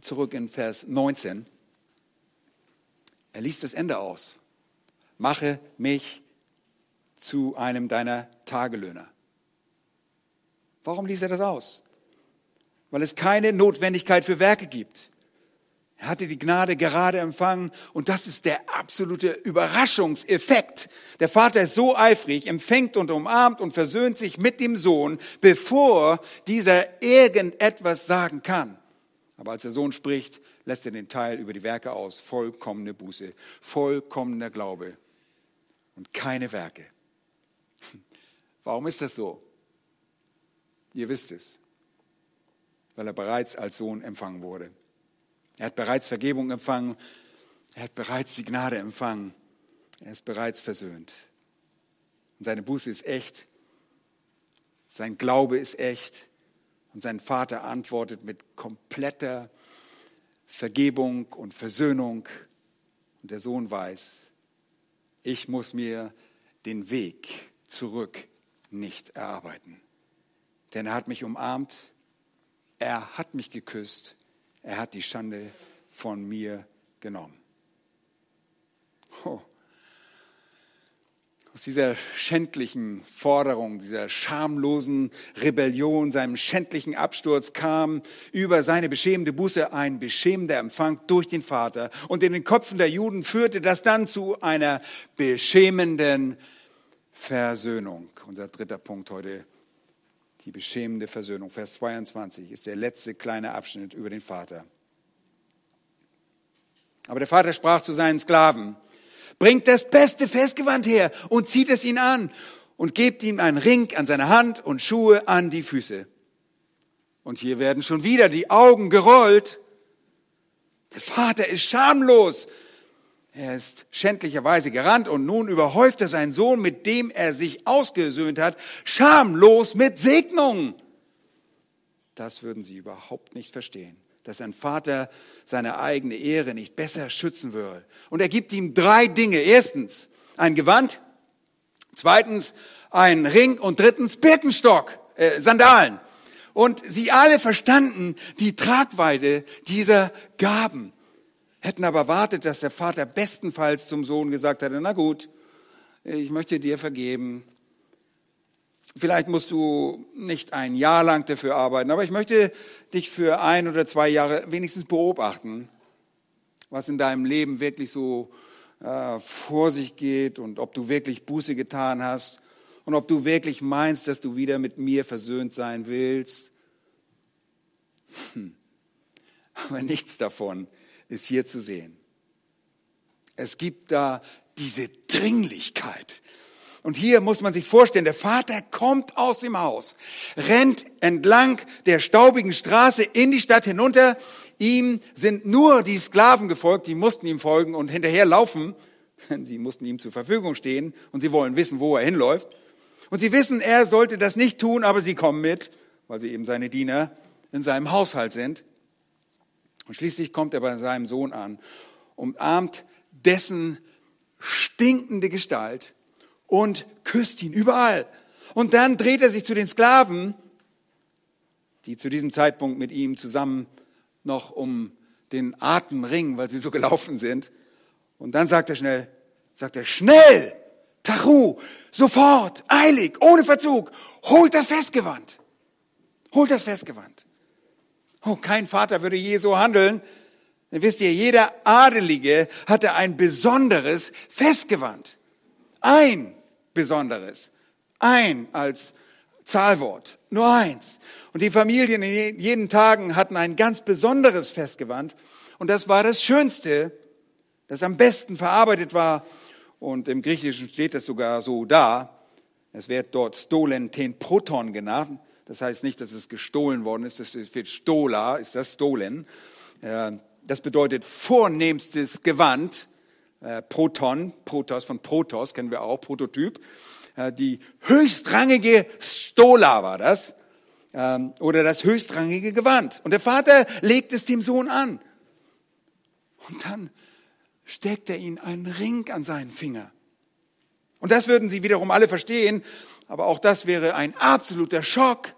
zurück in Vers 19. Er ließ das Ende aus. Mache mich zu einem deiner Tagelöhner. Warum ließ er das aus? Weil es keine Notwendigkeit für Werke gibt. Er hatte die Gnade gerade empfangen und das ist der absolute Überraschungseffekt. Der Vater ist so eifrig, empfängt und umarmt und versöhnt sich mit dem Sohn, bevor dieser irgendetwas sagen kann. Aber als der Sohn spricht, lässt er den Teil über die Werke aus. Vollkommene Buße, vollkommener Glaube und keine Werke. Warum ist das so? Ihr wisst es, weil er bereits als Sohn empfangen wurde. Er hat bereits Vergebung empfangen, er hat bereits die Gnade empfangen, er ist bereits versöhnt. Und seine Buße ist echt, sein Glaube ist echt und sein Vater antwortet mit kompletter Vergebung und Versöhnung. Und der Sohn weiß, ich muss mir den Weg zurück nicht erarbeiten. Denn er hat mich umarmt, er hat mich geküsst, er hat die Schande von mir genommen. Oh. Aus dieser schändlichen Forderung, dieser schamlosen Rebellion, seinem schändlichen Absturz kam über seine beschämende Buße ein beschämender Empfang durch den Vater. Und in den Köpfen der Juden führte das dann zu einer beschämenden Versöhnung. Unser dritter Punkt heute, die beschämende Versöhnung. Vers 22 ist der letzte kleine Abschnitt über den Vater. Aber der Vater sprach zu seinen Sklaven, bringt das beste Festgewand her und zieht es ihn an und gebt ihm einen Ring an seine Hand und Schuhe an die Füße. Und hier werden schon wieder die Augen gerollt. Der Vater ist schamlos er ist schändlicherweise gerannt und nun überhäuft er seinen Sohn, mit dem er sich ausgesöhnt hat, schamlos mit Segnungen. Das würden sie überhaupt nicht verstehen, dass ein Vater seine eigene Ehre nicht besser schützen würde. Und er gibt ihm drei Dinge. Erstens ein Gewand, zweitens ein Ring und drittens Birkenstock, äh, Sandalen. Und sie alle verstanden die Tragweite dieser Gaben hätten aber erwartet, dass der Vater bestenfalls zum Sohn gesagt hätte, na gut, ich möchte dir vergeben. Vielleicht musst du nicht ein Jahr lang dafür arbeiten, aber ich möchte dich für ein oder zwei Jahre wenigstens beobachten, was in deinem Leben wirklich so äh, vor sich geht und ob du wirklich Buße getan hast und ob du wirklich meinst, dass du wieder mit mir versöhnt sein willst. Hm. Aber nichts davon ist hier zu sehen. Es gibt da diese Dringlichkeit. Und hier muss man sich vorstellen, der Vater kommt aus dem Haus, rennt entlang der staubigen Straße in die Stadt hinunter. Ihm sind nur die Sklaven gefolgt, die mussten ihm folgen und hinterher laufen. Sie mussten ihm zur Verfügung stehen und sie wollen wissen, wo er hinläuft. Und sie wissen, er sollte das nicht tun, aber sie kommen mit, weil sie eben seine Diener in seinem Haushalt sind. Und schließlich kommt er bei seinem Sohn an, umarmt dessen stinkende Gestalt und küsst ihn überall. Und dann dreht er sich zu den Sklaven, die zu diesem Zeitpunkt mit ihm zusammen noch um den Atem ringen, weil sie so gelaufen sind. Und dann sagt er schnell, sagt er, schnell, Tachu, sofort, eilig, ohne Verzug, holt das Festgewand. Holt das Festgewand. Oh, kein Vater würde je so handeln. Denn wisst ihr, jeder Adelige hatte ein besonderes Festgewand. Ein besonderes. Ein als Zahlwort. Nur eins. Und die Familien in jeden Tagen hatten ein ganz besonderes Festgewand. Und das war das Schönste, das am besten verarbeitet war. Und im Griechischen steht es sogar so da. Es wird dort Stolen ten Proton genannt. Das heißt nicht, dass es gestohlen worden ist, das wird Stola, ist das Stolen. Das bedeutet vornehmstes Gewand, äh, Proton, Protos von Protos kennen wir auch, Prototyp. Die höchstrangige Stola war das, ähm, oder das höchstrangige Gewand. Und der Vater legt es dem Sohn an. Und dann steckt er ihn einen Ring an seinen Finger. Und das würden sie wiederum alle verstehen, aber auch das wäre ein absoluter Schock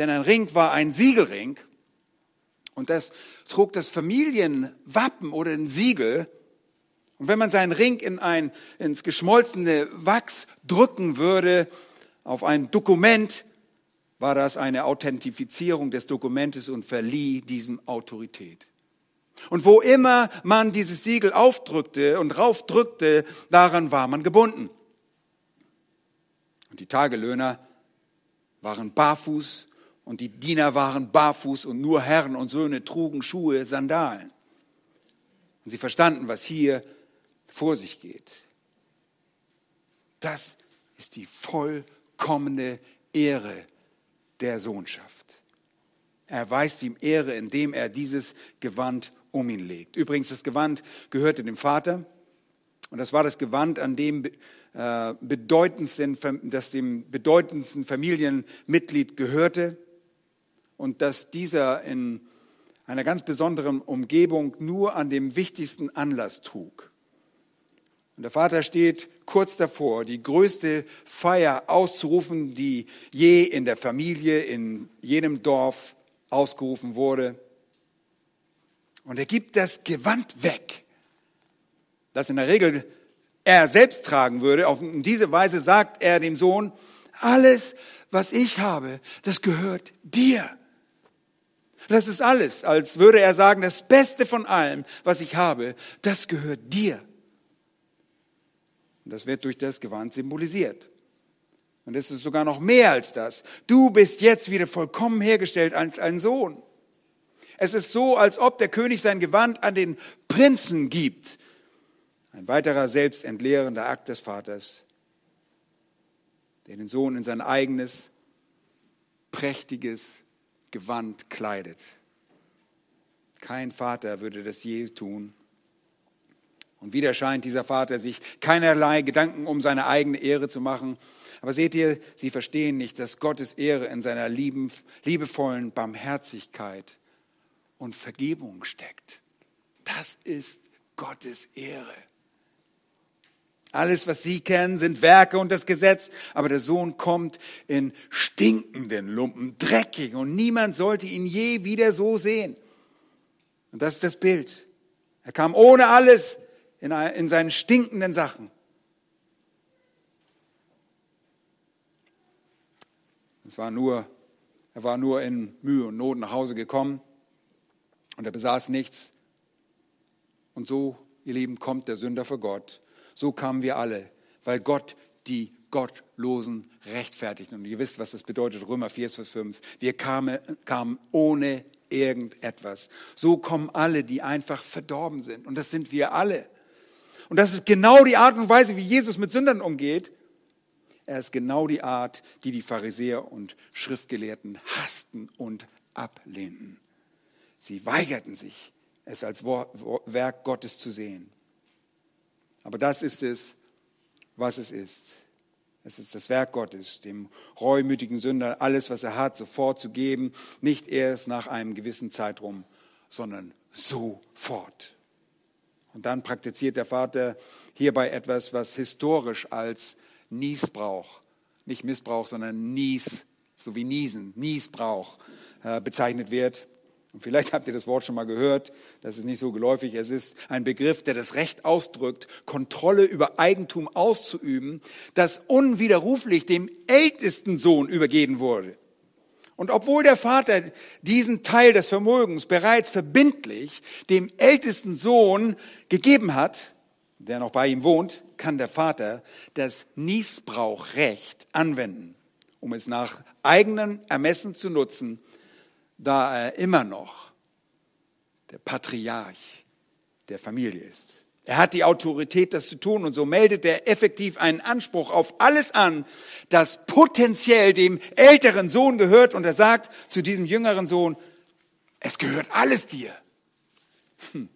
denn ein Ring war ein Siegelring und das trug das Familienwappen oder ein Siegel. Und wenn man seinen Ring in ein, ins geschmolzene Wachs drücken würde, auf ein Dokument, war das eine Authentifizierung des Dokumentes und verlieh diesem Autorität. Und wo immer man dieses Siegel aufdrückte und raufdrückte, daran war man gebunden. Und die Tagelöhner waren barfuß und die Diener waren barfuß und nur Herren und Söhne trugen Schuhe, Sandalen. Und sie verstanden, was hier vor sich geht. Das ist die vollkommene Ehre der Sohnschaft. Er erweist ihm Ehre, indem er dieses Gewand um ihn legt. Übrigens, das Gewand gehörte dem Vater. Und das war das Gewand, an dem äh, bedeutendsten, das dem bedeutendsten Familienmitglied gehörte und dass dieser in einer ganz besonderen Umgebung nur an dem wichtigsten Anlass trug. Und der Vater steht kurz davor, die größte Feier auszurufen, die je in der Familie, in jenem Dorf ausgerufen wurde. Und er gibt das Gewand weg, das in der Regel er selbst tragen würde. Auf diese Weise sagt er dem Sohn, alles, was ich habe, das gehört dir. Das ist alles, als würde er sagen, das Beste von allem, was ich habe, das gehört dir. Und das wird durch das Gewand symbolisiert. Und es ist sogar noch mehr als das. Du bist jetzt wieder vollkommen hergestellt als ein Sohn. Es ist so, als ob der König sein Gewand an den Prinzen gibt. Ein weiterer selbstentleerender Akt des Vaters, der den Sohn in sein eigenes, prächtiges, Gewand kleidet. Kein Vater würde das je tun. Und wieder scheint dieser Vater sich keinerlei Gedanken um seine eigene Ehre zu machen. Aber seht ihr, sie verstehen nicht, dass Gottes Ehre in seiner lieben, liebevollen Barmherzigkeit und Vergebung steckt. Das ist Gottes Ehre. Alles, was sie kennen, sind Werke und das Gesetz, aber der Sohn kommt in stinkenden Lumpen, dreckig und niemand sollte ihn je wieder so sehen. Und das ist das Bild. Er kam ohne alles in, in seinen stinkenden Sachen. Es war nur, er war nur in Mühe und Not nach Hause gekommen und er besaß nichts. Und so, ihr Lieben, kommt der Sünder vor Gott so kamen wir alle, weil Gott die Gottlosen rechtfertigt. Und ihr wisst, was das bedeutet, Römer 4, Vers 5. Wir kamen, kamen ohne irgendetwas. So kommen alle, die einfach verdorben sind. Und das sind wir alle. Und das ist genau die Art und Weise, wie Jesus mit Sündern umgeht. Er ist genau die Art, die die Pharisäer und Schriftgelehrten hassten und ablehnten. Sie weigerten sich, es als Werk Gottes zu sehen. Aber das ist es, was es ist. Es ist das Werk Gottes, dem reumütigen Sünder alles, was er hat, sofort zu geben, nicht erst nach einem gewissen Zeitraum, sondern sofort. Und dann praktiziert der Vater hierbei etwas, was historisch als Niesbrauch, nicht Missbrauch, sondern Nies, so wie Niesen, Niesbrauch äh, bezeichnet wird. Und vielleicht habt ihr das Wort schon mal gehört, das ist nicht so geläufig. Es ist ein Begriff, der das Recht ausdrückt, Kontrolle über Eigentum auszuüben, das unwiderruflich dem ältesten Sohn übergeben wurde. Und obwohl der Vater diesen Teil des Vermögens bereits verbindlich dem ältesten Sohn gegeben hat, der noch bei ihm wohnt, kann der Vater das Niesbrauchrecht anwenden, um es nach eigenem Ermessen zu nutzen da er immer noch der Patriarch der Familie ist. Er hat die Autorität, das zu tun, und so meldet er effektiv einen Anspruch auf alles an, das potenziell dem älteren Sohn gehört, und er sagt zu diesem jüngeren Sohn, es gehört alles dir. Hm.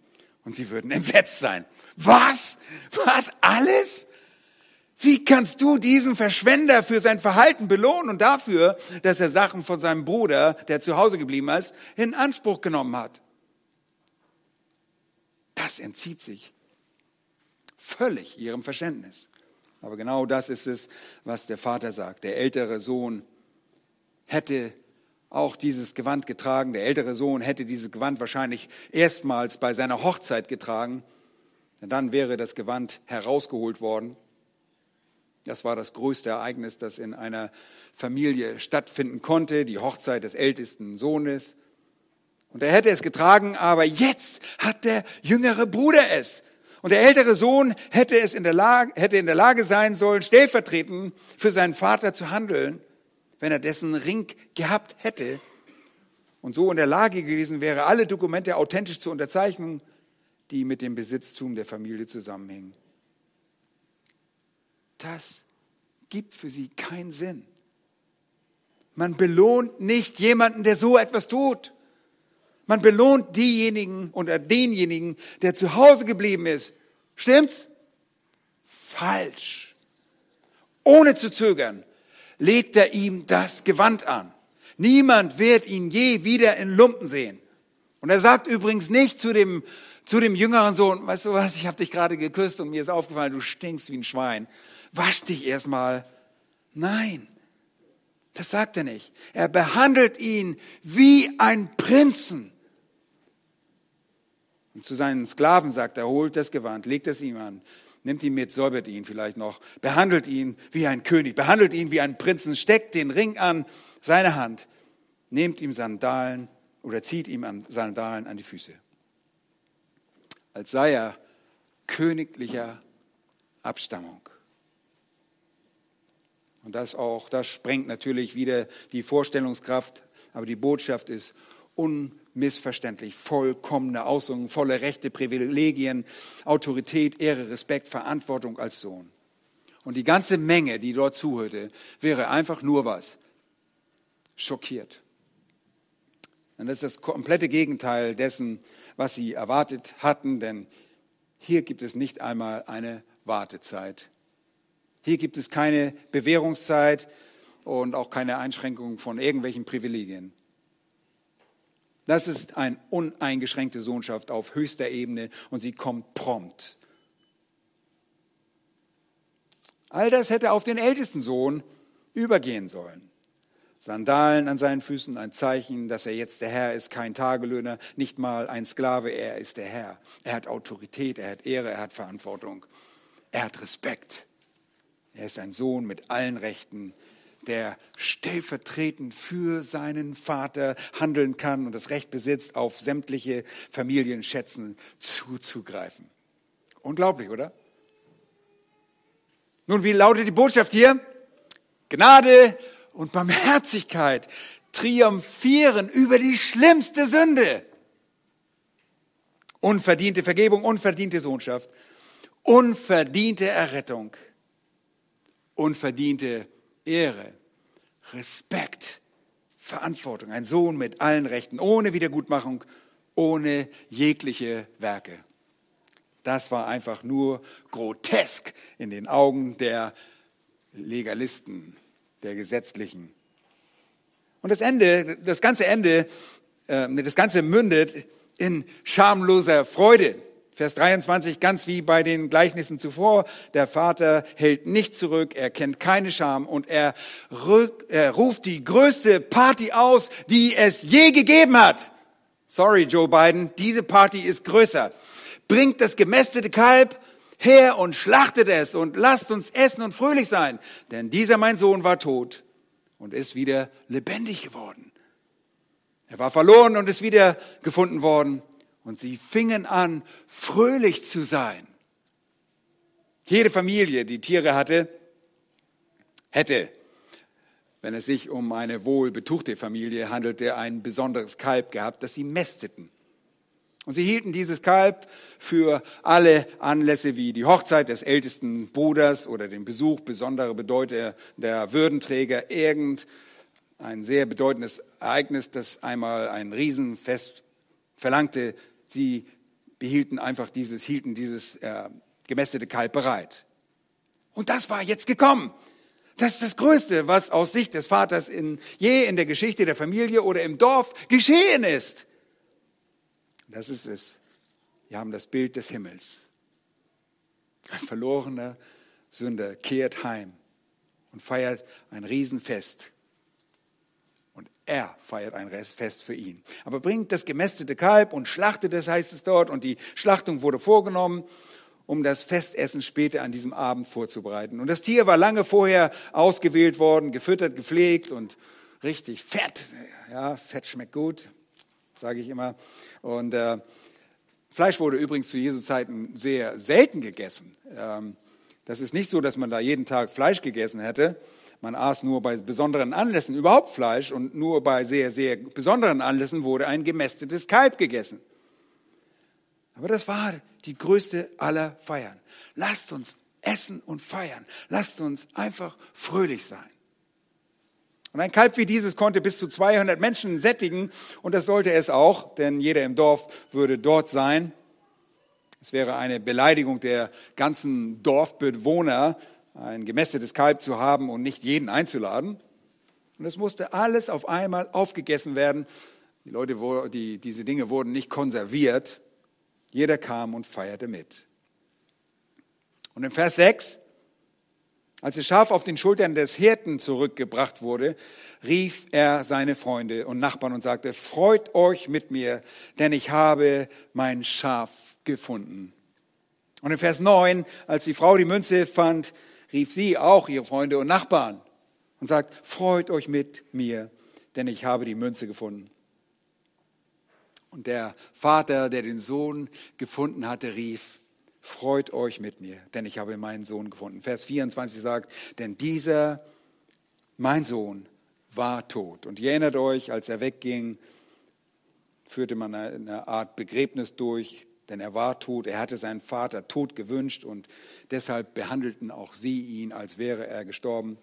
Und sie würden entsetzt sein. Was? Was? Alles? Wie kannst du diesen Verschwender für sein Verhalten belohnen und dafür, dass er Sachen von seinem Bruder, der zu Hause geblieben ist, in Anspruch genommen hat? Das entzieht sich völlig ihrem Verständnis. Aber genau das ist es, was der Vater sagt. Der ältere Sohn hätte auch dieses Gewand getragen. Der ältere Sohn hätte dieses Gewand wahrscheinlich erstmals bei seiner Hochzeit getragen. Denn dann wäre das Gewand herausgeholt worden. Das war das größte Ereignis, das in einer Familie stattfinden konnte, die Hochzeit des ältesten Sohnes. Und er hätte es getragen, aber jetzt hat der jüngere Bruder es. Und der ältere Sohn hätte es in der Lage, hätte in der Lage sein sollen, stellvertretend für seinen Vater zu handeln, wenn er dessen Ring gehabt hätte und so in der Lage gewesen wäre, alle Dokumente authentisch zu unterzeichnen, die mit dem Besitztum der Familie zusammenhängen das gibt für sie keinen Sinn. Man belohnt nicht jemanden, der so etwas tut. Man belohnt diejenigen oder denjenigen, der zu Hause geblieben ist. Stimmt's? Falsch. Ohne zu zögern legt er ihm das Gewand an. Niemand wird ihn je wieder in Lumpen sehen. Und er sagt übrigens nicht zu dem, zu dem jüngeren Sohn, weißt du was, ich habe dich gerade geküsst und mir ist aufgefallen, du stinkst wie ein Schwein wasch dich erstmal. Nein, das sagt er nicht. Er behandelt ihn wie ein Prinzen. Und zu seinen Sklaven sagt er, holt das Gewand, legt es ihm an, nimmt ihn mit, säubert ihn vielleicht noch, behandelt ihn wie ein König, behandelt ihn wie ein Prinzen, steckt den Ring an seine Hand, nehmt ihm Sandalen oder zieht ihm an Sandalen an die Füße. Als sei er königlicher Abstammung. Und das auch, das sprengt natürlich wieder die Vorstellungskraft, aber die Botschaft ist unmissverständlich, vollkommene Ausdrückung, volle Rechte, Privilegien, Autorität, Ehre, Respekt, Verantwortung als Sohn. Und die ganze Menge, die dort zuhörte, wäre einfach nur was? Schockiert. Das ist das komplette Gegenteil dessen, was sie erwartet hatten, denn hier gibt es nicht einmal eine Wartezeit hier gibt es keine Bewährungszeit und auch keine Einschränkung von irgendwelchen Privilegien. Das ist eine uneingeschränkte Sohnschaft auf höchster Ebene und sie kommt prompt. All das hätte auf den ältesten Sohn übergehen sollen. Sandalen an seinen Füßen, ein Zeichen, dass er jetzt der Herr ist, kein Tagelöhner, nicht mal ein Sklave, er ist der Herr. Er hat Autorität, er hat Ehre, er hat Verantwortung, er hat Respekt. Er ist ein Sohn mit allen Rechten, der stellvertretend für seinen Vater handeln kann und das Recht besitzt, auf sämtliche Familienschätzen zuzugreifen. Unglaublich, oder? Nun, wie lautet die Botschaft hier? Gnade und Barmherzigkeit triumphieren über die schlimmste Sünde. Unverdiente Vergebung, unverdiente Sohnschaft unverdiente Errettung, unverdiente Ehre, Respekt, Verantwortung. Ein Sohn mit allen Rechten, ohne Wiedergutmachung, ohne jegliche Werke. Das war einfach nur grotesk in den Augen der Legalisten, der Gesetzlichen. Und das Ende, das ganze Ende, äh, das ganze mündet in schamloser Freude. Vers 23, ganz wie bei den Gleichnissen zuvor. Der Vater hält nicht zurück, er kennt keine Scham und er, er ruft die größte Party aus, die es je gegeben hat. Sorry, Joe Biden, diese Party ist größer. Bringt das gemästete Kalb her und schlachtet es und lasst uns essen und fröhlich sein. Denn dieser mein Sohn war tot und ist wieder lebendig geworden. Er war verloren und ist wieder gefunden worden. Und sie fingen an, fröhlich zu sein. Jede Familie, die Tiere hatte, hätte, wenn es sich um eine wohlbetuchte Familie handelte, ein besonderes Kalb gehabt, das sie mästeten. Und sie hielten dieses Kalb für alle Anlässe wie die Hochzeit des ältesten Bruders oder den Besuch besonderer Bedeuter der Würdenträger, irgendein sehr bedeutendes Ereignis, das einmal ein Riesenfest verlangte, Sie behielten einfach dieses, hielten dieses äh, gemästete Kalb bereit. Und das war jetzt gekommen. Das ist das Größte, was aus Sicht des Vaters in, je in der Geschichte der Familie oder im Dorf geschehen ist. Das ist es. Wir haben das Bild des Himmels. Ein verlorener Sünder kehrt heim und feiert ein Riesenfest. Er feiert ein Fest für ihn. Aber bringt das gemästete Kalb und schlachtet es, heißt es dort. Und die Schlachtung wurde vorgenommen, um das Festessen später an diesem Abend vorzubereiten. Und das Tier war lange vorher ausgewählt worden, gefüttert, gepflegt und richtig fett. Ja, Fett schmeckt gut, sage ich immer. Und äh, Fleisch wurde übrigens zu Jesu Zeiten sehr selten gegessen. Ähm, das ist nicht so, dass man da jeden Tag Fleisch gegessen hätte. Man aß nur bei besonderen Anlässen überhaupt Fleisch und nur bei sehr, sehr besonderen Anlässen wurde ein gemästetes Kalb gegessen. Aber das war die größte aller Feiern. Lasst uns essen und feiern. Lasst uns einfach fröhlich sein. Und ein Kalb wie dieses konnte bis zu 200 Menschen sättigen und das sollte es auch, denn jeder im Dorf würde dort sein. Es wäre eine Beleidigung der ganzen Dorfbewohner, ein gemästetes Kalb zu haben und nicht jeden einzuladen. Und es musste alles auf einmal aufgegessen werden. Die Leute, die, diese Dinge wurden nicht konserviert. Jeder kam und feierte mit. Und in Vers 6, als das Schaf auf den Schultern des Hirten zurückgebracht wurde, rief er seine Freunde und Nachbarn und sagte, freut euch mit mir, denn ich habe mein Schaf gefunden. Und in Vers 9, als die Frau die Münze fand, rief sie auch ihre Freunde und Nachbarn und sagt, freut euch mit mir, denn ich habe die Münze gefunden. Und der Vater, der den Sohn gefunden hatte, rief, freut euch mit mir, denn ich habe meinen Sohn gefunden. Vers 24 sagt, denn dieser, mein Sohn, war tot. Und ihr erinnert euch, als er wegging, führte man eine Art Begräbnis durch denn er war tot, er hatte seinen Vater tot gewünscht und deshalb behandelten auch sie ihn, als wäre er gestorben.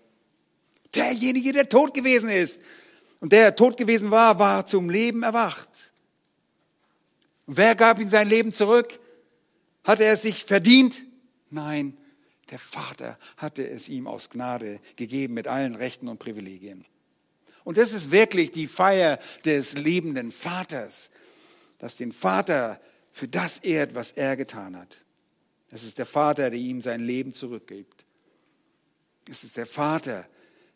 Derjenige, der tot gewesen ist und der tot gewesen war, war zum Leben erwacht. Und wer gab ihm sein Leben zurück? Hatte er es sich verdient? Nein, der Vater hatte es ihm aus Gnade gegeben mit allen Rechten und Privilegien. Und das ist wirklich die Feier des liebenden Vaters, dass den Vater für das ehrt, was er getan hat. Es ist der Vater, der ihm sein Leben zurückgibt. Es ist der Vater,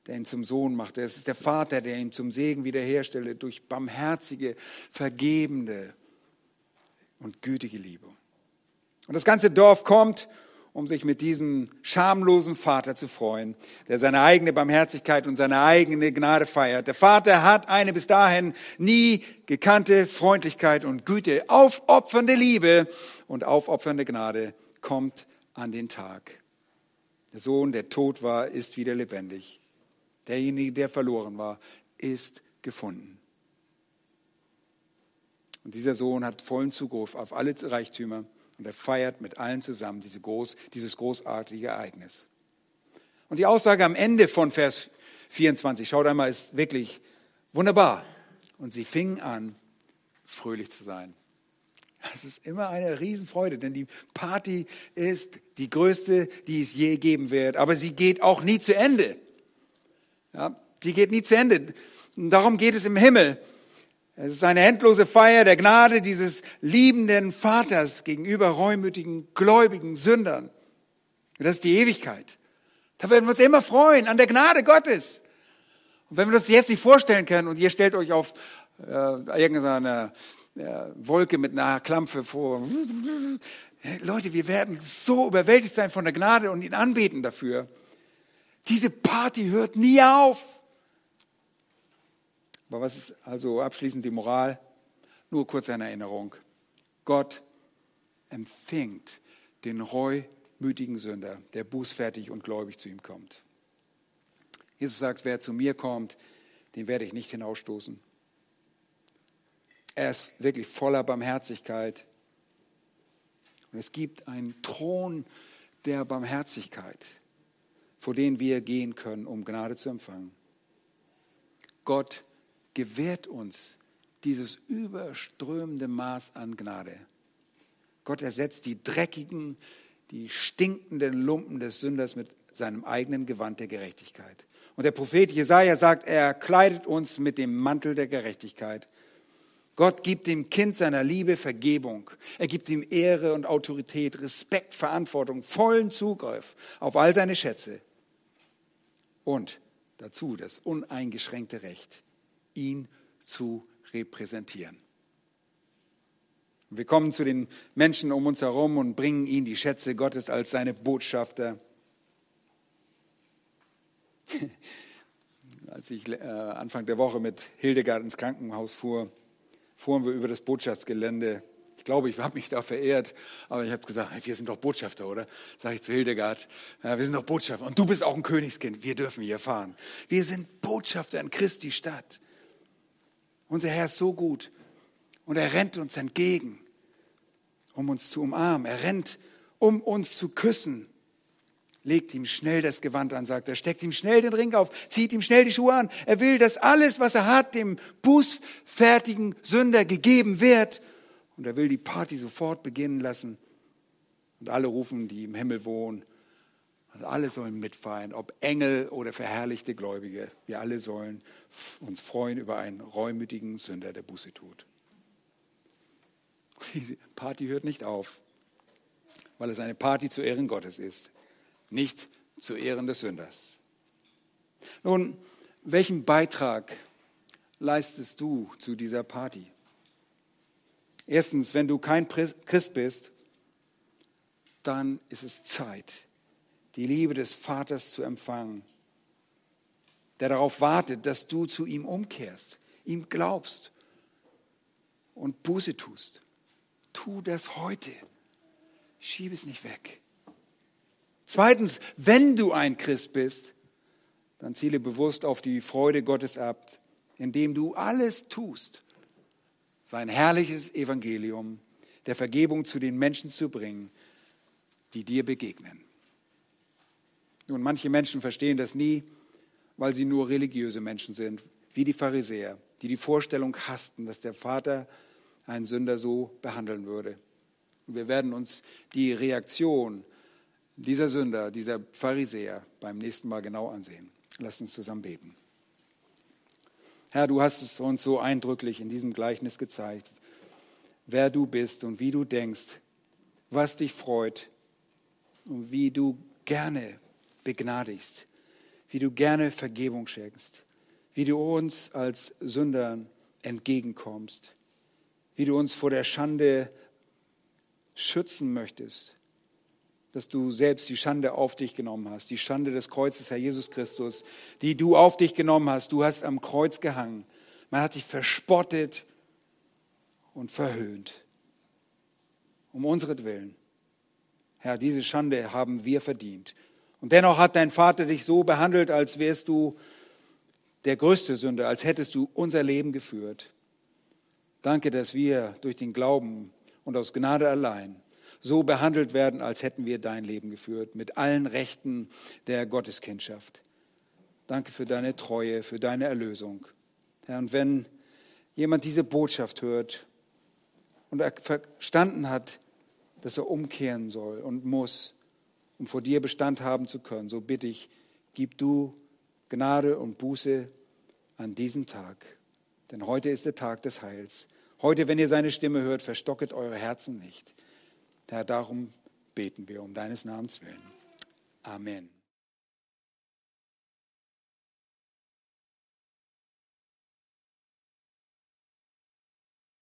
der ihn zum Sohn machte. Es ist der Vater, der ihn zum Segen wiederherstellte durch barmherzige, vergebende und gütige Liebe. Und das ganze Dorf kommt um sich mit diesem schamlosen Vater zu freuen, der seine eigene Barmherzigkeit und seine eigene Gnade feiert. Der Vater hat eine bis dahin nie gekannte Freundlichkeit und Güte, aufopfernde Liebe und aufopfernde Gnade kommt an den Tag. Der Sohn, der tot war, ist wieder lebendig. Derjenige, der verloren war, ist gefunden. Und dieser Sohn hat vollen Zugriff auf alle Reichtümer Und er feiert mit allen zusammen diese groß, dieses großartige Ereignis. Und die Aussage am Ende von Vers 24, schaut einmal, ist wirklich wunderbar. Und sie fingen an, fröhlich zu sein. Das ist immer eine Riesenfreude, denn die Party ist die größte, die es je geben wird. Aber sie geht auch nie zu Ende. Ja, die geht nie zu Ende. Darum geht es im Himmel. Es ist eine endlose Feier der Gnade dieses liebenden Vaters gegenüber reumütigen, gläubigen Sündern. Das ist die Ewigkeit. Da werden wir uns immer freuen an der Gnade Gottes. Und wenn wir das jetzt nicht vorstellen können und ihr stellt euch auf äh, irgendeine äh, Wolke mit einer Klampfe vor. Leute, wir werden so überwältigt sein von der Gnade und ihn anbeten dafür. Diese Party hört nie auf. Aber was ist also abschließend die Moral? Nur kurz eine Erinnerung. Gott empfängt den reumütigen Sünder, der bußfertig und gläubig zu ihm kommt. Jesus sagt, wer zu mir kommt, den werde ich nicht hinausstoßen. Er ist wirklich voller Barmherzigkeit. Und es gibt einen Thron der Barmherzigkeit, vor den wir gehen können, um Gnade zu empfangen. Gott gewährt uns dieses überströmende Maß an Gnade. Gott ersetzt die dreckigen, die stinkenden Lumpen des Sünders mit seinem eigenen Gewand der Gerechtigkeit. Und der Prophet Jesaja sagt, er kleidet uns mit dem Mantel der Gerechtigkeit. Gott gibt dem Kind seiner Liebe Vergebung. Er gibt ihm Ehre und Autorität, Respekt, Verantwortung, vollen Zugriff auf all seine Schätze. Und dazu das uneingeschränkte Recht, ihn zu repräsentieren. Wir kommen zu den Menschen um uns herum und bringen ihnen die Schätze Gottes als seine Botschafter. Als ich äh, Anfang der Woche mit Hildegard ins Krankenhaus fuhr, fuhren wir über das Botschaftsgelände. Ich glaube, ich habe mich da verehrt, aber ich habe gesagt, wir sind doch Botschafter, oder? Sage ich zu Hildegard, wir sind doch Botschafter. Und du bist auch ein Königskind, wir dürfen hier fahren. Wir sind Botschafter in Christi Stadt. Unser Herr ist so gut und er rennt uns entgegen, um uns zu umarmen. Er rennt, um uns zu küssen. Legt ihm schnell das Gewand an, sagt er, steckt ihm schnell den Ring auf, zieht ihm schnell die Schuhe an. Er will, dass alles, was er hat, dem bußfertigen Sünder gegeben wird. Und er will die Party sofort beginnen lassen. Und alle rufen, die im Himmel wohnen, und alle sollen mitfeiern, ob Engel oder verherrlichte Gläubige. Wir alle sollen uns freuen über einen reumütigen Sünder, der Buße tut. Diese Party hört nicht auf, weil es eine Party zu Ehren Gottes ist, nicht zu Ehren des Sünders. Nun, welchen Beitrag leistest du zu dieser Party? Erstens, wenn du kein Christ bist, dann ist es Zeit, die Liebe des Vaters zu empfangen, der darauf wartet, dass du zu ihm umkehrst, ihm glaubst und Buße tust. Tu das heute. Schieb es nicht weg. Zweitens, wenn du ein Christ bist, dann ziele bewusst auf die Freude Gottes ab, indem du alles tust, sein herrliches Evangelium der Vergebung zu den Menschen zu bringen, die dir begegnen. Nun, manche Menschen verstehen das nie, weil sie nur religiöse Menschen sind, wie die Pharisäer, die die Vorstellung hassten, dass der Vater einen Sünder so behandeln würde. Wir werden uns die Reaktion dieser Sünder, dieser Pharisäer beim nächsten Mal genau ansehen. Lass uns zusammen beten. Herr, du hast es uns so eindrücklich in diesem Gleichnis gezeigt, wer du bist und wie du denkst, was dich freut und wie du gerne begnadigst, wie du gerne Vergebung schenkst, wie du uns als Sündern entgegenkommst, wie du uns vor der Schande schützen möchtest, dass du selbst die Schande auf dich genommen hast, die Schande des Kreuzes, Herr Jesus Christus, die du auf dich genommen hast. Du hast am Kreuz gehangen. Man hat dich verspottet und verhöhnt. Um unseren Herr, diese Schande haben wir verdient. Und dennoch hat dein Vater dich so behandelt, als wärst du der größte Sünder, als hättest du unser Leben geführt. Danke, dass wir durch den Glauben und aus Gnade allein so behandelt werden, als hätten wir dein Leben geführt, mit allen Rechten der Gotteskindschaft. Danke für deine Treue, für deine Erlösung. Herr, und wenn jemand diese Botschaft hört und er verstanden hat, dass er umkehren soll und muss, um vor dir Bestand haben zu können, so bitte ich, gib du Gnade und Buße an diesem Tag. Denn heute ist der Tag des Heils. Heute, wenn ihr seine Stimme hört, verstocket eure Herzen nicht. Herr, darum beten wir um deines Namens willen. Amen.